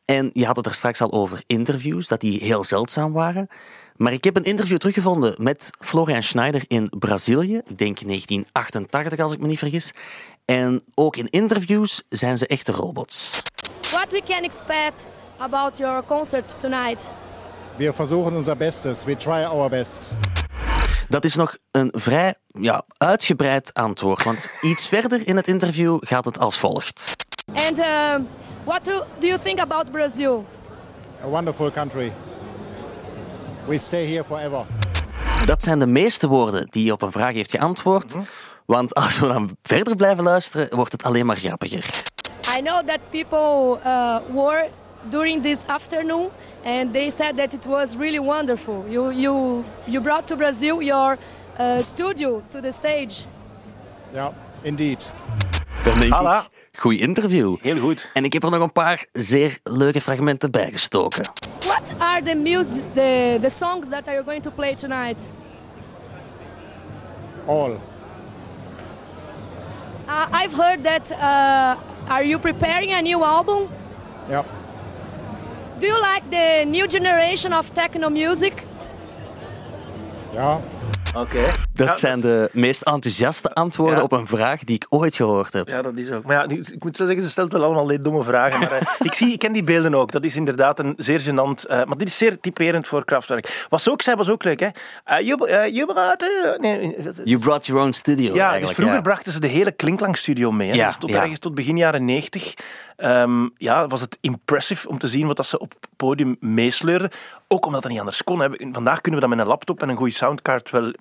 En je had het er straks al over interviews, dat die heel zeldzaam waren. Maar ik heb een interview teruggevonden met Florian Schneider in Brazilië. Ik denk 1988, als ik me niet vergis. En ook in interviews zijn ze echte robots. What we can expect about your concert tonight? Wir versuchen unser Bestes. We try our best. Dat is nog een vrij ja, uitgebreid antwoord. Want iets verder in het interview gaat het als volgt. And uh, what do, do you think about Brazil? A wonderful country. We stay here forever. Dat zijn de meeste woorden die je op een vraag heeft geantwoord. Want als we dan verder blijven luisteren, wordt het alleen maar grappiger. I know that people uh, were during this afternoon and they said that it was really wonderful. You, you, you brought to Brazil your uh, studio to the stage. Ja, indeed. Dan denk Voilà. ik, goed interview. Heel goed. En ik heb er nog een paar zeer leuke fragmenten bij gestoken. What are the music, the, the songs that are you going to play tonight? All. Uh, I've heard that. Uh, are you preparing a new album? Ja. Do you like the new generation of techno music? Ja. Oké. Dat Ja, zijn de meest enthousiaste antwoorden Ja. op een vraag die ik ooit gehoord heb. Ja, dat is ook. Maar ja, nu, ik moet wel zeggen, ze stelt wel allemaal hele domme vragen. Maar eh, ik, zie, ik ken die beelden ook. Dat is inderdaad een zeer gênant. eh, maar dit is zeer typerend voor Kraftwerk. Wat ze ook zei, was ook leuk. Hè? Eh, je, eh, eh, nee, You brought your own studio ja, dus vroeger ja. brachten ze de hele Klinkklankstudio mee. Hè? Ja, Dus tot ja. ergens tot begin jaren 90 ehm, ja, was het impressive om te zien wat dat ze op het podium meesleurden. Ook omdat dat niet anders kon. Hè. Vandaag kunnen we dat met een laptop en een goede soundcard wel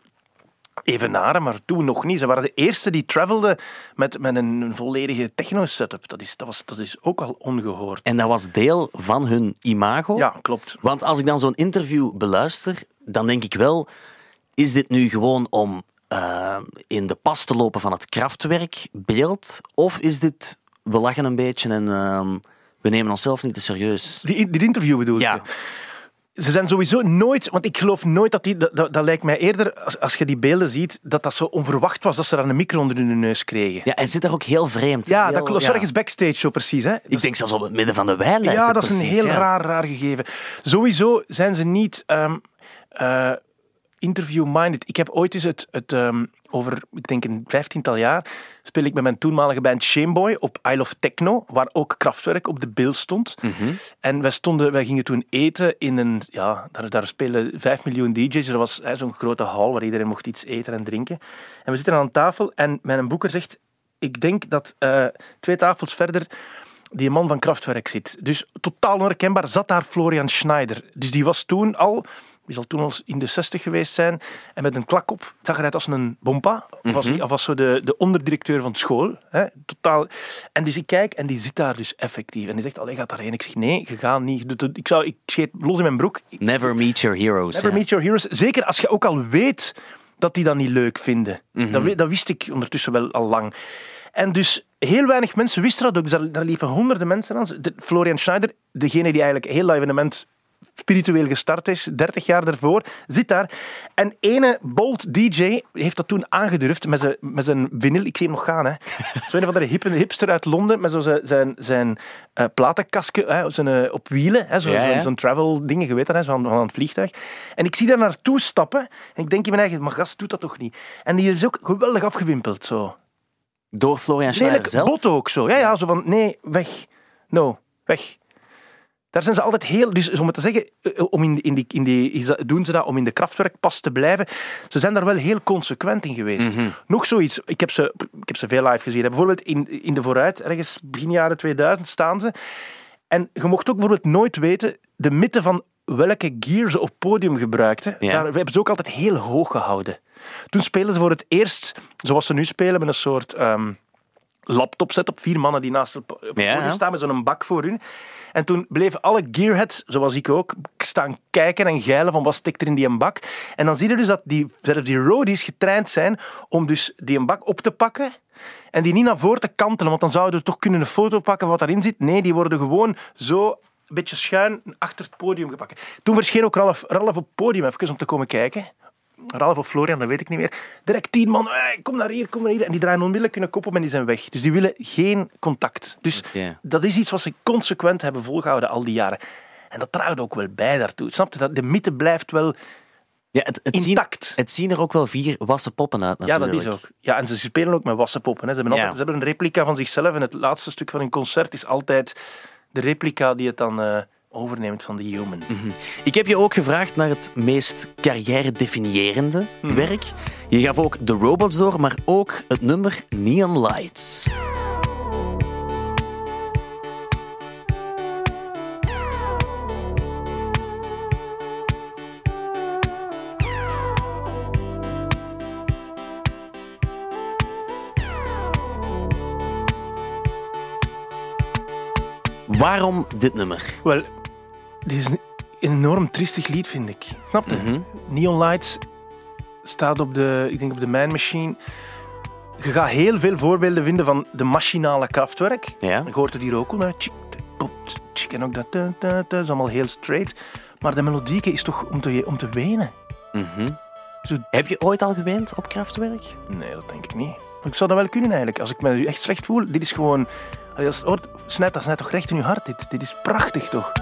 evenaren, maar toen nog niet. Ze waren de eerste die travelden met, met een, volledige techno-setup. Dat is, dat, was, dat is ook al ongehoord. En dat was deel van hun imago. Ja, klopt. Want als ik dan zo'n interview beluister, dan denk ik wel, is dit nu gewoon om eh, in de pas te lopen van het krachtwerkbeeld? Of is dit, we lachen een beetje en ehm, we nemen onszelf niet te serieus? Die, die interview bedoel Ja. je? ze zijn sowieso nooit, want ik geloof nooit dat die, dat, dat, dat lijkt mij eerder, als, als je die beelden ziet, dat dat zo onverwacht was dat ze daar een micro onder hun neus kregen. Ja, en zit daar ook heel vreemd. Ja, Heel- dat klopt. Ergens backstage zo precies. Hè? Ik denk zelfs op het midden van de wei Ja, dat is een heel ja. raar, raar gegeven. Sowieso zijn ze niet ehm, eh, interview-minded. Ik heb ooit eens het, het ehm, over, ik denk een vijftiental jaar, speel ik met mijn toenmalige band Shameboy op Isle of Techno, waar ook Kraftwerk op de bil stond. En wij, stonden, wij gingen toen eten in een, ja, daar, daar spelen vijf miljoen DJ's. Er was hè, zo'n grote hal waar iedereen mocht iets eten en drinken. En we zitten aan tafel en mijn boeker zegt, ik denk dat eh, twee tafels verder die man van Kraftwerk zit. Dus totaal onherkenbaar zat daar Florian Schneider. Dus die was toen al, die zal toen al in de 60 geweest zijn, en met een klak op, zag eruit als een bompa. Of was, hij- of was zo de, de onderdirecteur van school. Hè? Totaal. En dus ik kijk en die zit daar dus effectief. En die zegt, allee, gaat daarheen. Ik zeg, nee, je gaat niet. Ik, zou, ik scheet los in mijn broek. Never meet your heroes. Never meet your heroes. Zeker als je ook al weet dat die dat niet leuk vinden. Mhm. dat, wist ik ondertussen wel al lang. En dus heel weinig mensen wisten dat ook. Dus daar, daar liepen honderden mensen aan. De- Florian Schneider, degene die eigenlijk heel dat evenement spiritueel gestart is, 30 jaar daarvoor, zit daar. En ene Bolt DJ heeft dat toen aangedurfd met zijn, met zijn vinyl. Ik zie hem nog gaan, hè. Zo een van de hippe hipster uit Londen, met zo zijn, zijn, zijn eh, platenkastje hè, zijn, eh, op wielen, hè, zo, Ja, ja. zo'n zo'n travel dingen, je weet dat, hè, zo van, van het vliegtuig. En ik zie daar naartoe stappen en ik denk in mijn eigen, maar gast, doet dat toch niet? En die is ook geweldig afgewimpeld, zo. Door Florian Schneider Lelijk zelf. bot ook zo. Ja, ja, zo van, nee, weg. No, weg. Daar zijn ze altijd heel... Dus om het te zeggen, eh, om in, in die, in die, doen ze dat om in de krachtwerkpas te blijven. Ze zijn daar wel heel consequent in geweest. Nog zoiets, ik heb, ze, ik heb ze veel live gezien. Bijvoorbeeld in, in de vooruit, ergens begin jaren 2000 staan ze. En je mocht ook bijvoorbeeld nooit weten de mythe van welke gear ze op podium gebruikten. Ja. Daar hebben ze ook altijd heel hoog gehouden. Toen spelen ze voor het eerst, zoals ze nu spelen, met een soort ehm laptop op vier mannen die naast op Ja, podium staan met zo'n bak voor hun. En toen bleven alle gearheads, zoals ik ook, staan kijken en geilen van wat stikt er in die bak. En dan zie je dus dat die, zelfs die roadies getraind zijn om dus die bak op te pakken en die niet naar voren te kantelen, want dan zouden we toch kunnen een foto pakken van wat daarin zit. Nee, die worden gewoon zo een beetje schuin achter het podium gepakt. Toen verscheen ook Ralf, Ralf op het podium even om te komen kijken. Ralf of Florian, dat weet ik niet meer. Direct tien man, hey, kom naar hier, kom naar hier. En die draaien onmiddellijk hun kop op en die zijn weg. Dus die willen geen contact. Dus dat is iets wat ze consequent hebben volgehouden al die jaren. En dat draagt ook wel bij daartoe. Snap je? Dat de mythe blijft wel Ja, het, het, zien, intact. het zien er ook wel vier wassen poppen uit Ja, natuurlijk. dat is ook. Ja, en ze spelen ook met wassenpoppen. Hè. Ze, hebben Ja. ze hebben een replica van zichzelf. En het laatste stuk van hun concert is altijd de replica die het dan eh, overneemt van de human. Ik heb je ook gevraagd naar het meest carrière-definiërende Hmm. werk. Je gaf ook The Robots door, maar ook het nummer Neon Lights. Waarom dit nummer? Wel, dit is een enorm triestig lied, vind ik. Snap je? Mhm. Neon Lights staat op de, ik denk op de Man Machine. Je gaat heel veel voorbeelden vinden van de machinale krachtwerk. Ja. Je hoort het hier ook al. hè. En ook dat. Dat is allemaal heel straight. Maar de melodieke is toch om te, om te wenen. Mhm. Zo- Heb je ooit al geweend op krachtwerk? Nee, dat denk ik niet. Maar ik zou dat wel kunnen eigenlijk. Als ik me echt slecht voel, dit is gewoon... Als het hoort, snijdt, dat toch recht in je hart, dit. Dit is prachtig, toch?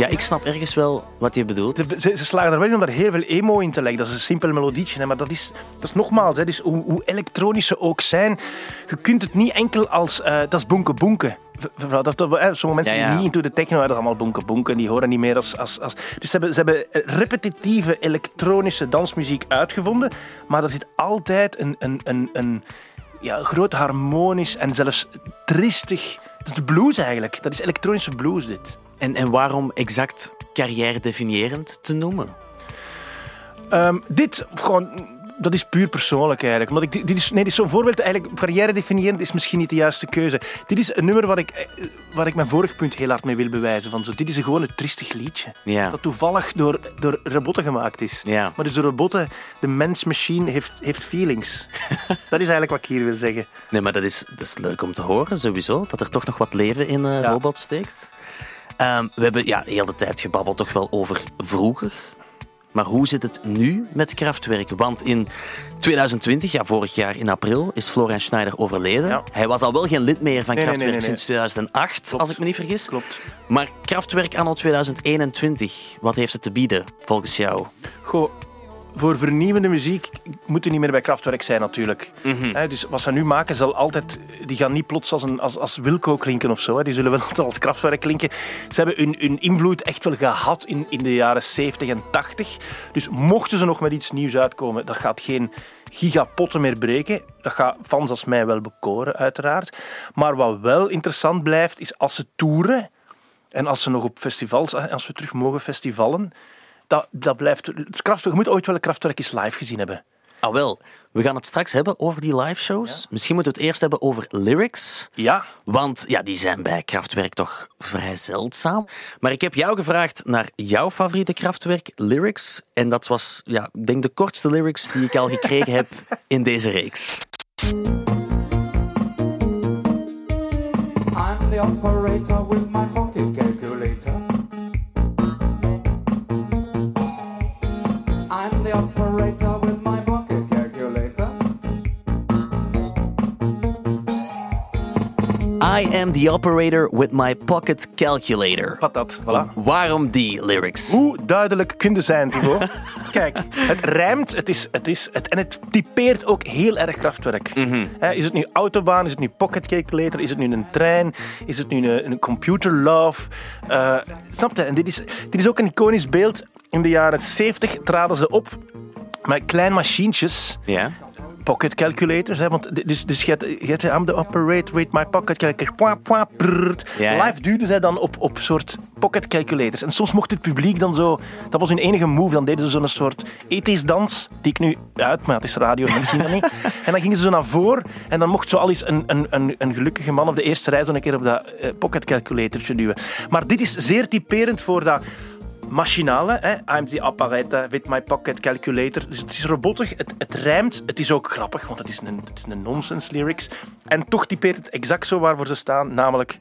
Ja, ik snap ergens wel wat je bedoelt. Ze, ze, ze slagen er wel in om daar heel veel emo in te leggen. Dat is een simpel melodietje, hè, maar dat is, dat is nogmaals, hè, dus hoe, hoe elektronisch ze ook zijn, je kunt het niet enkel als, eh, dat is bonke bonke. V- v- Dat, dat, hè, sommige mensen Ja, niet into de techno, dat is allemaal bonke bonke, die horen niet meer als... als, als dus ze hebben, ze hebben eh, repetitieve elektronische dansmuziek uitgevonden, maar er zit altijd een, een, een, een ja, groot harmonisch en zelfs tristig... Dat is blues eigenlijk, dat is elektronische blues dit. En, en waarom exact carrière-definiërend te noemen? Ehm, dit, gewoon, dat is puur persoonlijk eigenlijk. Omdat ik, dit is, nee, dit is zo'n voorbeeld, eigenlijk carrière definiërend is misschien niet de juiste keuze. Dit is een nummer waar ik, eh, waar ik mijn vorig punt heel hard mee wil bewijzen. Van zo, dit is een gewoon een triestig liedje. Ja. Dat toevallig door, door robotten gemaakt is. Ja. Maar dus de robotten, de mens-machine heeft, heeft feelings. dat is eigenlijk wat ik hier wil zeggen. Nee, maar dat is, dat is leuk om te horen, sowieso. Dat er toch nog wat leven in Ja. robots steekt. Ehm, we hebben ja, heel de tijd gebabbeld toch wel over vroeger. Maar hoe zit het nu met Kraftwerk? Want in 2020, ja, vorig jaar in april, is Florian Schneider overleden. Ja. Hij was al wel geen lid meer van nee, Kraftwerk nee, nee, sinds 2008, Klopt. als ik me niet vergis. Klopt. Maar Kraftwerk anno 2021, wat heeft het te bieden volgens jou? Goh, voor vernieuwende muziek moet je niet meer bij Kraftwerk zijn natuurlijk. Hè, dus wat ze nu maken zal altijd... Die gaan niet plots als, een, als, als Wilco klinken of zo. Die zullen wel altijd als Kraftwerk klinken. Ze hebben hun, hun invloed echt wel gehad in, in de jaren 70 en 80. Dus mochten ze nog met iets nieuws uitkomen, dat gaat geen gigapotten meer breken. Dat gaat fans als mij wel bekoren, uiteraard. Maar wat wel interessant blijft, is als ze toeren... En als ze nog op festivals, als we terug mogen festivalen, dat, dat blijft. Het kraftwerk, je moet ooit wel een kraftwerk eens live gezien hebben. Ah wel, we gaan het straks hebben over die live shows. Misschien moeten we het eerst hebben over lyrics. Ja, Want ja, die zijn bij Kraftwerk toch vrij zeldzaam. Maar ik heb jou gevraagd naar jouw favoriete Kraftwerk lyrics. En dat was, ja, ik denk de kortste lyrics die ik al gekregen heb in deze reeks. I'm the operator I am the operator with my pocket calculator. patat. Voilà. Waarom die lyrics? Hoe duidelijk kunnen zijn, Thibaut? Kijk, het rijmt het is, het is, het, en het typeert ook heel erg krachtwerk. Hè, Is het nu autobaan, is het nu pocket calculator, is het nu een trein, is het nu een, een computer love? Eh, snap je? En dit is, dit is ook een iconisch beeld. In de jaren 70 traden ze op met klein machientjes Ja. Pocket calculators. Hè? Want, dus, dus je hebt, I'm the operator with my pocket calculator. Pwa, pwa. Ja. Live duwden zij dan op, op soort pocket calculators. En soms mocht het publiek dan zo... Dat was hun enige move. Dan deden ze zo'n soort ethisch dans, die ik nu uit, maar het is radio, mensen zien dat niet. En dan gingen ze zo naar voren en dan mocht zo al eens een, een, een, een gelukkige man op de eerste rij zo een keer op dat eh, pocket calculatortje duwen. Maar dit is zeer typerend voor dat machinale. Hè? I'm the operator with my pocket calculator. Dus het is robotig, het, het rijmt. Het is ook grappig, want het is een, het is een nonsense lyrics. En toch typeert het exact zo waarvoor ze staan, namelijk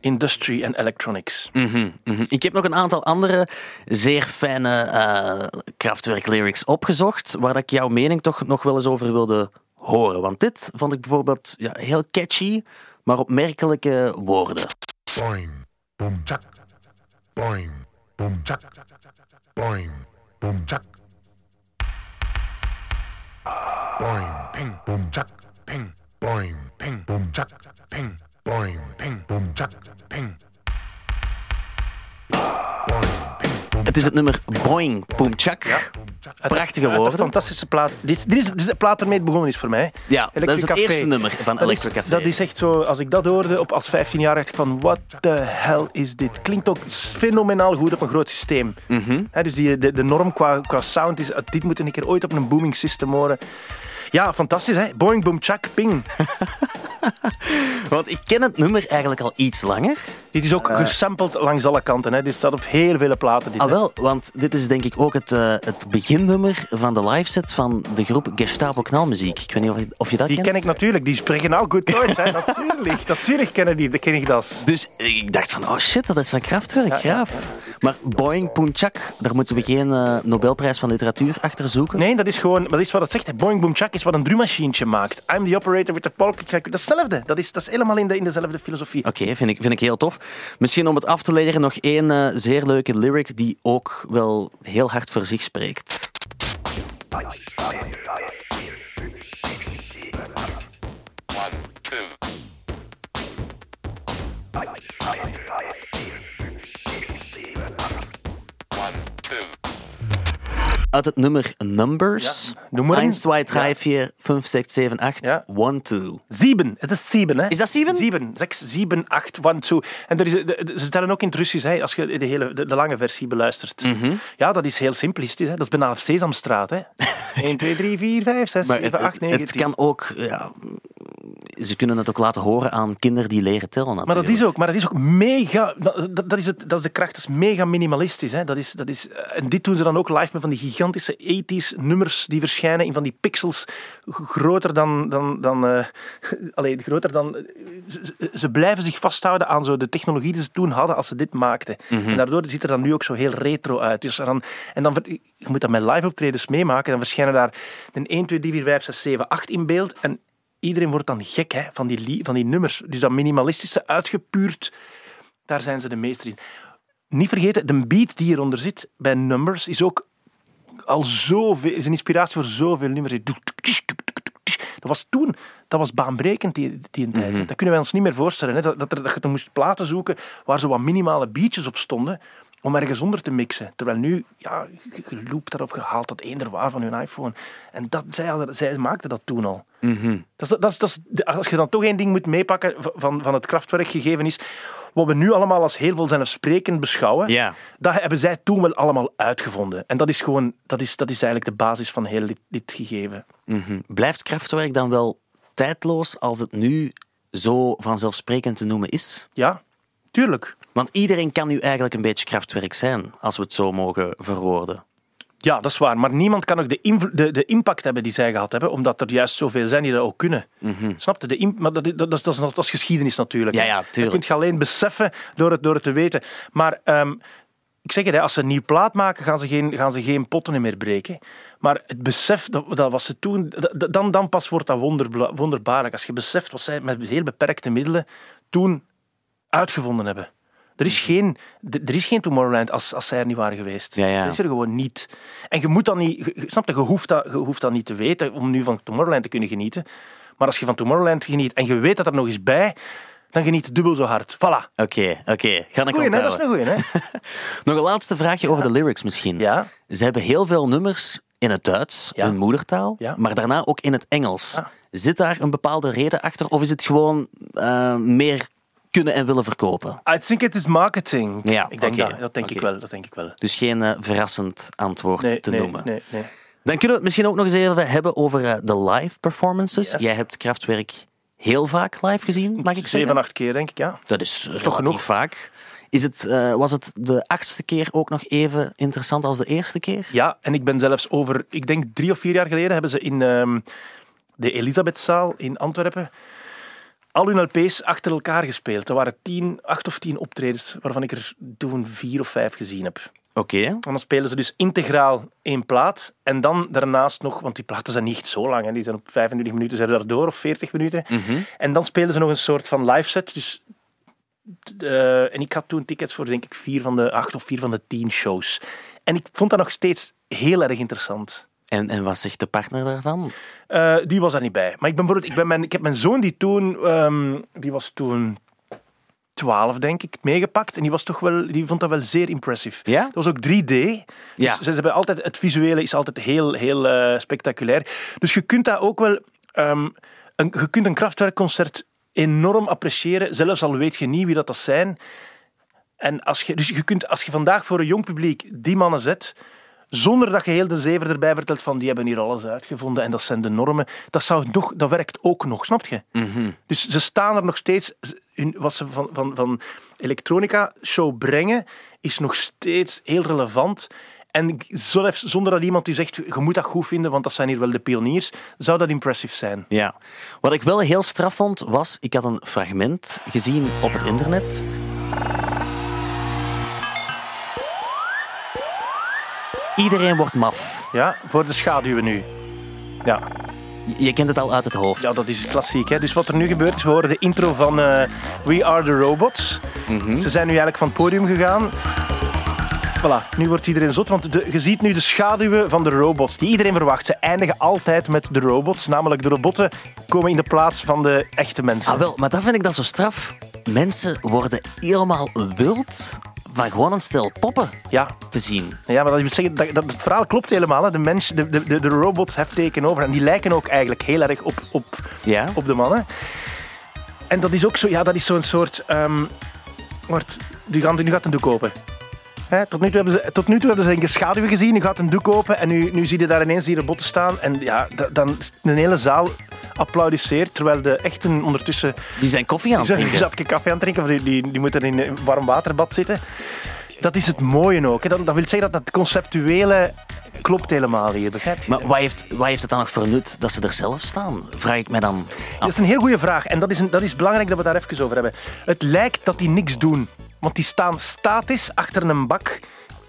industry en electronics. Mhm, mhm. Ik heb nog een aantal andere zeer fijne eh kraftwerk lyrics opgezocht, waar dat ik jouw mening toch nog wel eens over wilde horen. Want dit vond ik bijvoorbeeld ja, heel catchy, maar opmerkelijke woorden. Boing, boom. Boing, boom, chak. Boing, boom, chak. Boing, ping, boom, chak, ping. Boing, ping, boom, chak, ping. Boing, ping, boom, chak, ping. Boing, ping, boom, Het is het nummer Boing. Poemchak. Uit- Prachtige een woorden. fantastische plaat. Dit, dit, is, dit is de plaat ermee het begonnen is voor mij. Ja, dat is het Café. eerste nummer van Electric Café. dat is echt zo, als ik dat hoorde op, als 15 jaar, dacht ik van, what the hell is dit? Klinkt ook fenomenaal goed op een groot systeem. Mhm. Dus die, de, de norm qua, qua sound is, dit moet een keer ooit op een booming system horen. Ja, fantastisch hè. Boing, boom, chak, ping. Want ik ken het nummer eigenlijk al iets langer. Dit is ook gesampled langs alle kanten. Hè. Dit staat op heel vele platen. Dit, Ah hè. wel, want dit is denk ik ook het, eh, het beginnummer van de liveset van de groep Gestapo Knalmuziek. Ik weet niet of je, of je dat Die kent. ken ik natuurlijk. Die spreken nou goed Duits. Natuurlijk, natuurlijk kennen die. Dat ken ik dat. Dus ik dacht van, oh shit, dat is van Kraftwerk, Ja, ja, graaf. Maar Boing Poenchak, daar moeten we geen eh, Nobelprijs van literatuur achter zoeken. Nee, dat is gewoon, dat is wat het zegt. hè. Boing Boom Chak is wat een drummachientje maakt. I'm the operator with the pocket calculator. Dat is hetzelfde. Dat is, dat is helemaal in, de, in dezelfde filosofie. Oké, vind, ik, vind ik heel tof. Misschien om het af te leren nog één eh, zeer leuke lyric die ook wel heel hard voor zich spreekt. Uit het nummer Numbers. Ja, noem maar 1, eens. 2, 3, 4, 5, 6, 7, 8, Ja. 1, 2. Sieben. Het is sieben, hè? Is dat sieben? Sieben. Zes, sieben, acht, one, two. En er is, de- ze tellen ook in het Russisch, hè, als je de, hele, de, de lange versie beluistert. Mhm. Ja, dat is heel simplistisch. Hè. Dat is bijna Sesamstraat. Hè. 1, 2, 3, 4, 5, 6, Maar 7, het, 8, 9, het 10. kan ook... Ja, ze kunnen het ook laten horen aan kinderen die leren tellen Maar dat is ook, maar dat is ook mega. Dat, dat, is, het, dat is de kracht, dat is mega minimalistisch. Hè. Dat is, dat is, en dit doen ze dan ook live met van die gigantische 80s nummers die verschijnen in van die pixels groter dan. dan, dan eh, allee, groter dan. Ze, blijven zich vasthouden aan zo de technologie die ze toen hadden als ze dit maakten. En daardoor ziet er dan nu ook zo heel retro uit. Dus dan, en dan, je moet dat met live optredens meemaken. Dan verschijnen daar een 1, 2, 3, 4, 5, 6, 7, 8 in beeld. En iedereen wordt dan gek hè, van, die, van die nummers. Dus dat minimalistische, uitgepuurd, daar zijn ze de meester in. Niet vergeten, de beat die hieronder zit bij Numbers is ook al zoveel, is een inspiratie voor zoveel nummers. Dat was toen, dat was baanbrekend die, die tijd. hè. Dat kunnen wij ons niet meer voorstellen. Hè? Dat, dat, er, dat je dan moest platen zoeken waar zo wat minimale beatjes op stonden om ergens onder te mixen. Terwijl nu, ja, je, loopt dat of je haalt dat eender waar van je iPhone. En dat, zij, zij maakten dat toen al. Dat is, dat is, dat is, als je dan toch één ding moet meepakken van, van het krachtwerk gegeven is, wat we nu allemaal als heel vanzelfsprekend beschouwen, Ja. dat hebben zij toen wel allemaal uitgevonden. En dat is gewoon, dat is, dat is eigenlijk de basis van heel dit, dit gegeven. Mhm. Blijft krachtwerk dan wel tijdloos als het nu zo vanzelfsprekend te noemen is? Ja, tuurlijk. Want iedereen kan nu eigenlijk een beetje krachtwerk zijn, als we het zo mogen verwoorden. Ja, dat is waar. Maar niemand kan ook de, de, de impact hebben die zij gehad hebben, omdat er juist zoveel zijn die dat ook kunnen. Snap je? De maar dat, dat, dat, is, dat, is, dat is geschiedenis natuurlijk. Ja, ja, Dat kun je alleen beseffen door het, door het te weten. Maar ehm, ik zeg het, als ze een nieuw plaat maken, gaan ze geen, gaan ze geen potten meer breken. Maar het besef, dat, dat was ze toen, dan, dan pas wordt dat wonderbla- wonderbaarlijk. Als je beseft wat zij met heel beperkte middelen toen uitgevonden hebben. Er is geen, er is geen Tomorrowland als, als zij er niet waren geweest. Ja, ja. Dat is er gewoon niet. En je moet dat niet, je- snap je, je hoeft dat, je hoeft dat niet te weten om nu van Tomorrowland te kunnen genieten. Maar als je van Tomorrowland geniet en je weet dat er nog eens bij, dan geniet je dubbel zo hard. Voilà. Oké, oké. Ga ik Goeie, hè? Dat is een goeie, hè? Nog een laatste vraagje over de lyrics misschien. Ja. Ze hebben heel veel nummers in het Duits, Ja. hun moedertaal, Ja. maar daarna ook in het Engels. Ah. Zit daar een bepaalde reden achter of is het gewoon eh, meer kunnen en willen verkopen? I think it is marketing. Ja, ik denk dat. Dat denk ik wel. Dat denk ik wel. Dus geen eh, verrassend antwoord Nee, te nee, noemen. nee, nee. Dan kunnen we het misschien ook nog eens even hebben over eh, de live performances. Yes. Jij hebt Kraftwerk heel vaak live gezien, mag ik zeggen? Zeven, acht keer, denk ik, ja. Dat is relatief genoeg. vaak. Is het, eh, was het de achtste keer ook nog even interessant als de eerste keer? Ja, en ik ben zelfs over, ik denk drie of vier jaar geleden, hebben ze in ehm, de Elisabethzaal in Antwerpen al hun LP's achter elkaar gespeeld. Er waren tien, acht of tien optredens, waarvan ik er toen vier of vijf gezien heb. Oké. En dan spelen ze dus integraal één plaat. En dan daarnaast nog, want die platen zijn niet zo lang, hè, die zijn op 25 minuten zijn daardoor, of 40 minuten. En dan spelen ze nog een soort van live set. Dus, eh, en ik had toen tickets voor, denk ik, vier van de acht of vier van de tien shows. En ik vond dat nog steeds heel erg interessant. En, en wat zegt de partner daarvan? Eh, die was daar niet bij. Maar ik, ben bijvoorbeeld, ik, ben mijn, ik heb mijn zoon die toen, ehm, die was toen 12 denk ik, meegepakt. En die, was toch wel, die vond dat wel zeer impressive. Ja? Dat was ook 3D. Ja. Dus ze hebben altijd, het visuele is altijd heel, heel eh, spectaculair. Dus je kunt dat ook wel... ehm, een, je kunt een krachtwerkconcert enorm appreciëren, zelfs al weet je niet wie dat, dat zijn. En als je, dus je kunt, als je vandaag voor een jong publiek die mannen zet, zonder dat je heel de zever erbij vertelt van die hebben hier alles uitgevonden en dat zijn de normen, dat, zou nog, dat werkt ook nog, snap je? Dus ze staan er nog steeds, hun- wat ze van, van, van elektronica show brengen, is nog steeds heel relevant. En zonder dat iemand die zegt, je moet dat goed vinden, want dat zijn hier wel de pioniers, zou dat impressive zijn. Ja. Wat ik wel heel straf vond, was... Ik had een fragment gezien op het internet. Iedereen wordt maf. Ja, voor de schaduwen nu. Ja. Je kent het al uit het hoofd. Ja, dat is klassiek. Hè? Dus wat er nu gebeurt is, we horen de intro van eh, We Are The Robots. Ze zijn nu eigenlijk van het podium gegaan. Voilà, nu wordt iedereen zot, want de, je ziet nu de schaduwen van de robots die iedereen verwacht. Ze eindigen altijd met de robots, namelijk de robotten komen in de plaats van de echte mensen. Ah, wel, maar dat vind ik dan zo straf. Mensen worden helemaal wild van gewoon een stel poppen Ja, te zien. Ja, maar dat wil zeggen, dat, dat, het verhaal klopt helemaal. Hè. De, mens, de, de, de, robots have taken over. En die lijken ook eigenlijk heel erg op, op, Ja. op de mannen. En dat is ook zo, ja, dat is zo'n soort. ehm wordt, nu, gaat, nu gaat een doek open. Hè, tot, nu toe hebben ze, tot nu toe hebben ze een schaduw gezien. Nu gaat een doek open en nu, nu zie je daar ineens die robotten staan. En ja, da- dan een hele zaal applaudisseert. Terwijl de echten ondertussen Die zijn koffie aan die het zijn drinken. een zakje koffie aan het drinken. Of die, die, die moeten in een warm waterbad zitten. Dat is het mooie ook. Hè. Dat, dat wil zeggen dat het conceptuele klopt helemaal hier, begrijp je? Maar wat heeft, wat heeft het dan nog voor nut dat ze er zelf staan? Vraag ik mij dan Dat is een heel goede vraag. En dat is, een, dat is belangrijk dat we daar even over hebben. Het lijkt dat die niks doen. Want die staan statisch achter een bak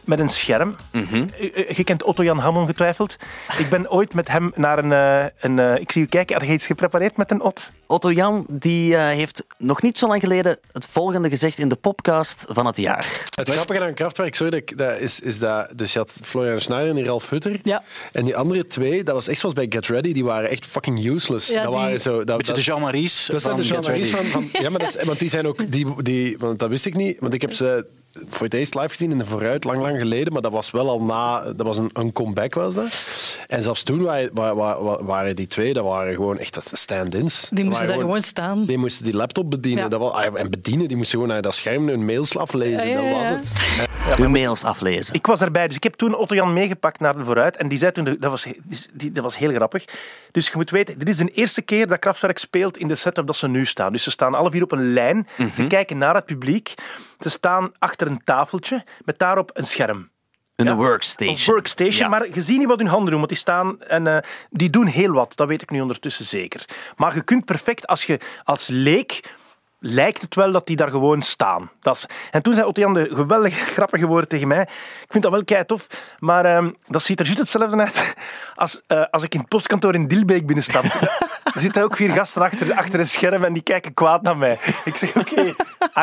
met een scherm. Mhm. Je kent Otto-Jan Ham ongetwijfeld. Ik ben ooit met hem naar een... eh, een eh, ik zie u kijken. Had je iets geprepareerd met een Ot? Otto Jan die, eh, heeft nog niet zo lang geleden het volgende gezegd in de podcast van het jaar. Het grappige aan Kraftwerk, sorry, dat, is, is dat... Dus je had Florian Schneider en die Ralf Hutter. Ja. En die andere twee, dat was echt zoals bij Get Ready, die waren echt fucking useless. Ja, dat die- waren zo... Dat, Beetje de Jean-Maries Dat zijn de Jean-Maries van, van... Ja, maar dat is, want die zijn ook... Die, die, want dat wist ik niet, want ik heb ze voor het eerst live gezien in de vooruit, lang, lang geleden. Maar dat was wel al na... Dat was een, een comeback, was dat. En zelfs toen waren, wa- wa- wa- waren die twee, dat waren gewoon echt dat stand-ins. Die moesten daar waren gewoon staan. Die moesten die laptop bedienen. Ja. Dat was, ah, en bedienen, die moesten gewoon naar dat scherm hun mails aflezen. Ja, ja, Dat was het. Uw mails aflezen. Ik was erbij, dus ik heb toen Otto-Jan meegepakt naar de vooruit. En die zei toen, dat was, die, dat was heel grappig. Dus je moet weten, dit is de eerste keer dat Kraftwerk speelt in de setup dat ze nu staan. Dus ze staan alle vier op een lijn. Ze kijken naar het publiek. Ze staan achter een tafeltje met daarop een scherm. Een Ja. workstation. Een workstation, Ja. maar je ziet niet wat hun handen doen, want die staan en eh, die doen heel wat. Dat weet ik nu ondertussen zeker. Maar je kunt perfect, als je als leek, lijkt het wel dat die daar gewoon staan. Dat is, en toen zei Otto-Jan de geweldige, grappige woorden tegen mij. Ik vind dat wel kei tof, maar ehm, dat ziet er juist hetzelfde uit als, eh, als ik in het postkantoor in Dilbeek binnenstap. Er zitten ook vier gasten achter, achter een scherm en die kijken kwaad naar mij. Ik zeg, oké,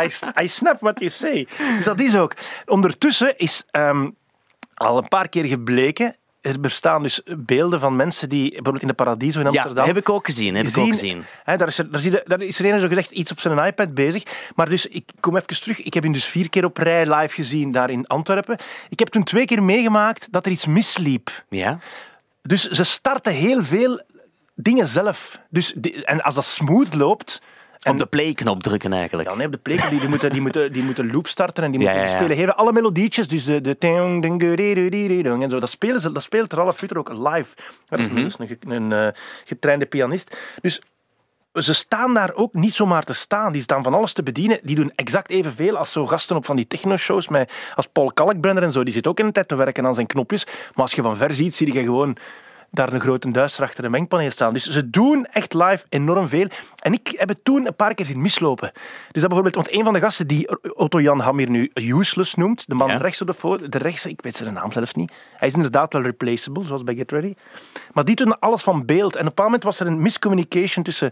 I, I snap what you say. Dus dat is ook. Ondertussen is ehm, al een paar keer gebleken. Er bestaan dus beelden van mensen die bijvoorbeeld in de Paradiso in Ja, Amsterdam. heb ik ook gezien. Heb ik ook gezien. Hè, daar, is er, daar, zie je- daar is er een zo gezegd iets op zijn iPad bezig. Maar dus, ik kom even terug. Ik heb hem dus vier keer op rij live gezien daar in Antwerpen. Ik heb toen twee keer meegemaakt dat er iets misliep. Ja? Dus ze starten heel veel dingen zelf. Dus die- en als dat smooth loopt. En Op de play-knop drukken eigenlijk. dan heb de pleken die, die, moeten, die, moeten, die moeten loop starten en die Ja, moeten ja, ja. spelen. Heel, alle melodietjes, dus de, de en zo, dat, spelen ze, dat speelt Ralf Futter ook live. Dat is, Mhm. een- dat is een, een eh, getrainde pianist. Dus ze staan daar ook niet zomaar te staan. Die staan van alles te bedienen. Die doen exact evenveel als zo gasten op van die techno-shows. Als Paul Kalkbrenner en zo. Die zit ook in de tijd te werken aan zijn knopjes. Maar als je van ver ziet, zie je gewoon daar een grote duister achter een mengpaneel staan. Dus ze doen echt live enorm veel. En ik heb het toen een paar keer zien mislopen. Dus dat bijvoorbeeld, want een van de gasten die Otto-Jan Ham hier nu useless noemt, de man Ja. rechts op de foto, de rechts, ik weet zijn naam zelfs niet. Hij is inderdaad wel replaceable, zoals bij Get Ready. Maar die doen alles van beeld. En op een bepaald moment was er een miscommunication tussen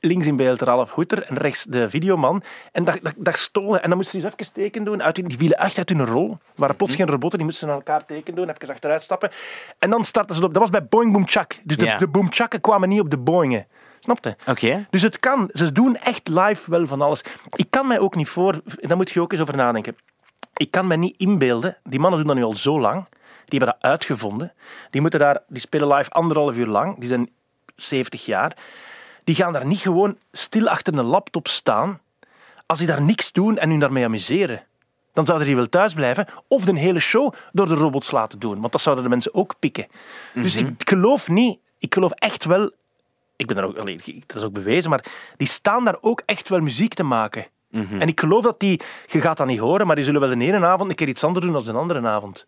links in beeld Ralf Hoeter en rechts de videoman. En daar, daar, daar stolen. En dan moesten ze eens even teken doen. Uit, hun- die vielen echt uit hun rol. Er waren plots geen robotten, die moesten naar elkaar teken doen. Even achteruit stappen. En dan startten ze op. Dat was bij Boeing Boom Chak. Dus de, Ja. de Boom Chakken kwamen niet op de Boeingen. Snapte? Oké. Dus het kan. Ze doen echt live wel van alles. Ik kan mij ook niet voor... Daar moet je ook eens over nadenken. Ik kan me niet inbeelden... Die mannen doen dat nu al zo lang. Die hebben dat uitgevonden. Die, moeten daar, die spelen live anderhalf uur lang. Die zijn 70 jaar. Die gaan daar niet gewoon stil achter een laptop staan als die daar niks doen en hun daarmee amuseren. Dan zouden die wel thuis blijven of de hele show door de robots laten doen. Want dat zouden de mensen ook pikken. Dus ik geloof niet... Ik geloof echt wel... Ik ben daar ook... Dat is ook bewezen, maar die staan daar ook echt wel muziek te maken. En ik geloof dat die... Je gaat dat niet horen, maar die zullen wel de ene avond een keer iets anders doen dan de andere avond.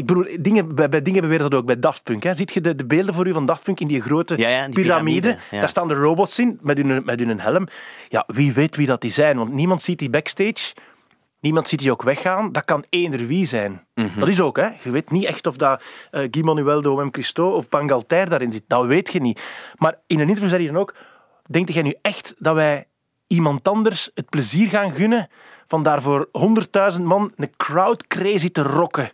Ik bedoel, dingen, bij, bij dingen beweren dat ook, bij Daft Punk. Hè. Ziet je de, de beelden voor u van Daft Punk in die grote Ja, ja, die piramide? piramide, ja. Daar staan de robots in, met hun, met hun helm. Ja, wie weet wie dat die zijn, want niemand ziet die backstage. Niemand ziet die ook weggaan. Dat kan eender wie zijn. Dat is ook, hè. Je weet niet echt of dat eh Guy Manuel de OM Christo of Bangalter daarin zit. Dat weet je niet. Maar in een interview zei hij dan ook... Denk jij nu echt dat wij iemand anders het plezier gaan gunnen van daar voor 100.000 man een crowd crazy te rocken?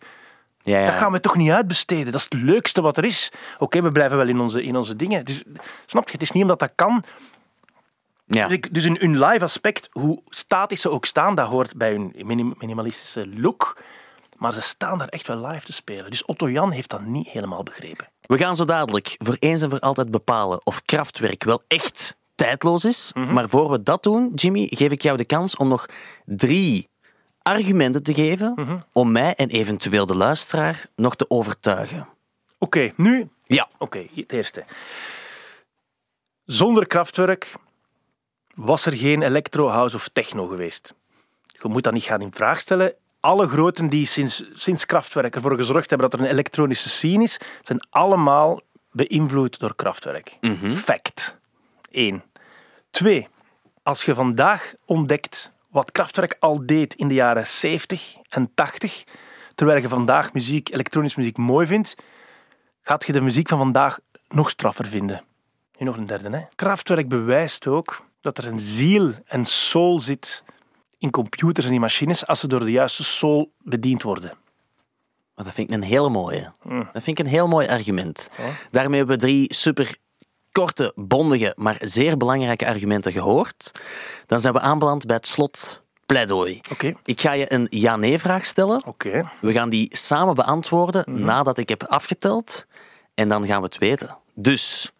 Ja, ja. Dat gaan we toch niet uitbesteden. Dat is het leukste wat er is. Oké, we blijven wel in onze, in onze dingen. Dus, snap je? Het is niet omdat dat kan. Ja. Dus, ik, dus hun, hun live aspect, hoe statisch ze ook staan, dat hoort bij hun minim- minimalistische look. Maar ze staan daar echt wel live te spelen. Dus Otto Jan heeft dat niet helemaal begrepen. We gaan zo dadelijk voor eens en voor altijd bepalen of krachtwerk wel echt tijdloos is. Maar voor we dat doen, Jimmy, geef ik jou de kans om nog drie argumenten te geven om mij en eventueel de luisteraar nog te overtuigen. Oké, nu Ja. Oké, het eerste. Zonder krachtwerk was er geen electro, house of techno geweest. Je moet dat niet gaan in vraag stellen. Alle groten die sinds, sinds krachtwerk ervoor gezorgd hebben dat er een elektronische scene is, zijn allemaal beïnvloed door krachtwerk. Fact. Eén. Twee. Als je vandaag ontdekt wat krachtwerk al deed in de jaren 70 en 80, terwijl je vandaag muziek, elektronische muziek mooi vindt, gaat je de muziek van vandaag nog straffer vinden. Nu nog een derde. Hè? Kraftwerk bewijst ook dat er een ziel en soul zit in computers en in machines als ze door de juiste soul bediend worden. Maar dat vind ik een hele mooie. Dat vind ik een heel mooi argument. Daarmee hebben we drie super korte, bondige, maar zeer belangrijke argumenten gehoord. Dan zijn we aanbeland bij het slot pleidooi. Oké. Ik ga je een ja-nee-vraag stellen. Oké. We gaan die samen beantwoorden nadat ik heb afgeteld. En dan gaan we het weten. Dus,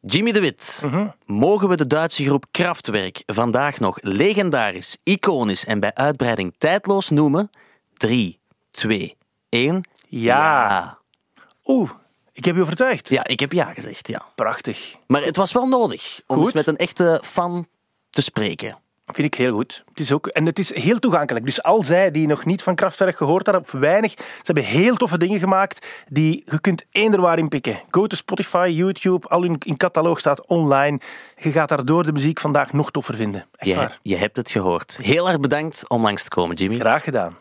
Jimmy de Wit, mogen we de Duitse groep Kraftwerk vandaag nog legendarisch, iconisch en bij uitbreiding tijdloos noemen? 3, 2, 1. Ja. Oeh, ik heb je overtuigd. Ja, ik heb ja gezegd, ja. Prachtig. Maar het was wel nodig om Goed. eens met een echte fan te spreken. Vind ik heel goed. Het is ook, en het is heel toegankelijk. Dus al zij die nog niet van Kraftwerk gehoord hadden, of weinig, ze hebben heel toffe dingen gemaakt die je kunt eender waar in pikken. Go to Spotify, YouTube, al in, in cataloog staat online. Je gaat daardoor de muziek vandaag nog toffer vinden. Echt Je, waar. je hebt het gehoord. Heel erg bedankt om langs te komen, Jimmy. Graag gedaan.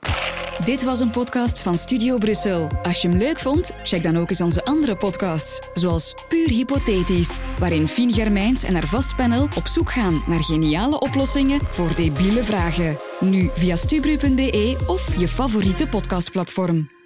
Dit was een podcast van Studio Brussel. Als je hem leuk vond, check dan ook eens onze andere podcasts, zoals Puur Hypothetisch, waarin Fien Germijns en haar vastpanel op zoek gaan naar geniale oplossingen voor debiele vragen. Nu via stubru.be of je favoriete podcastplatform.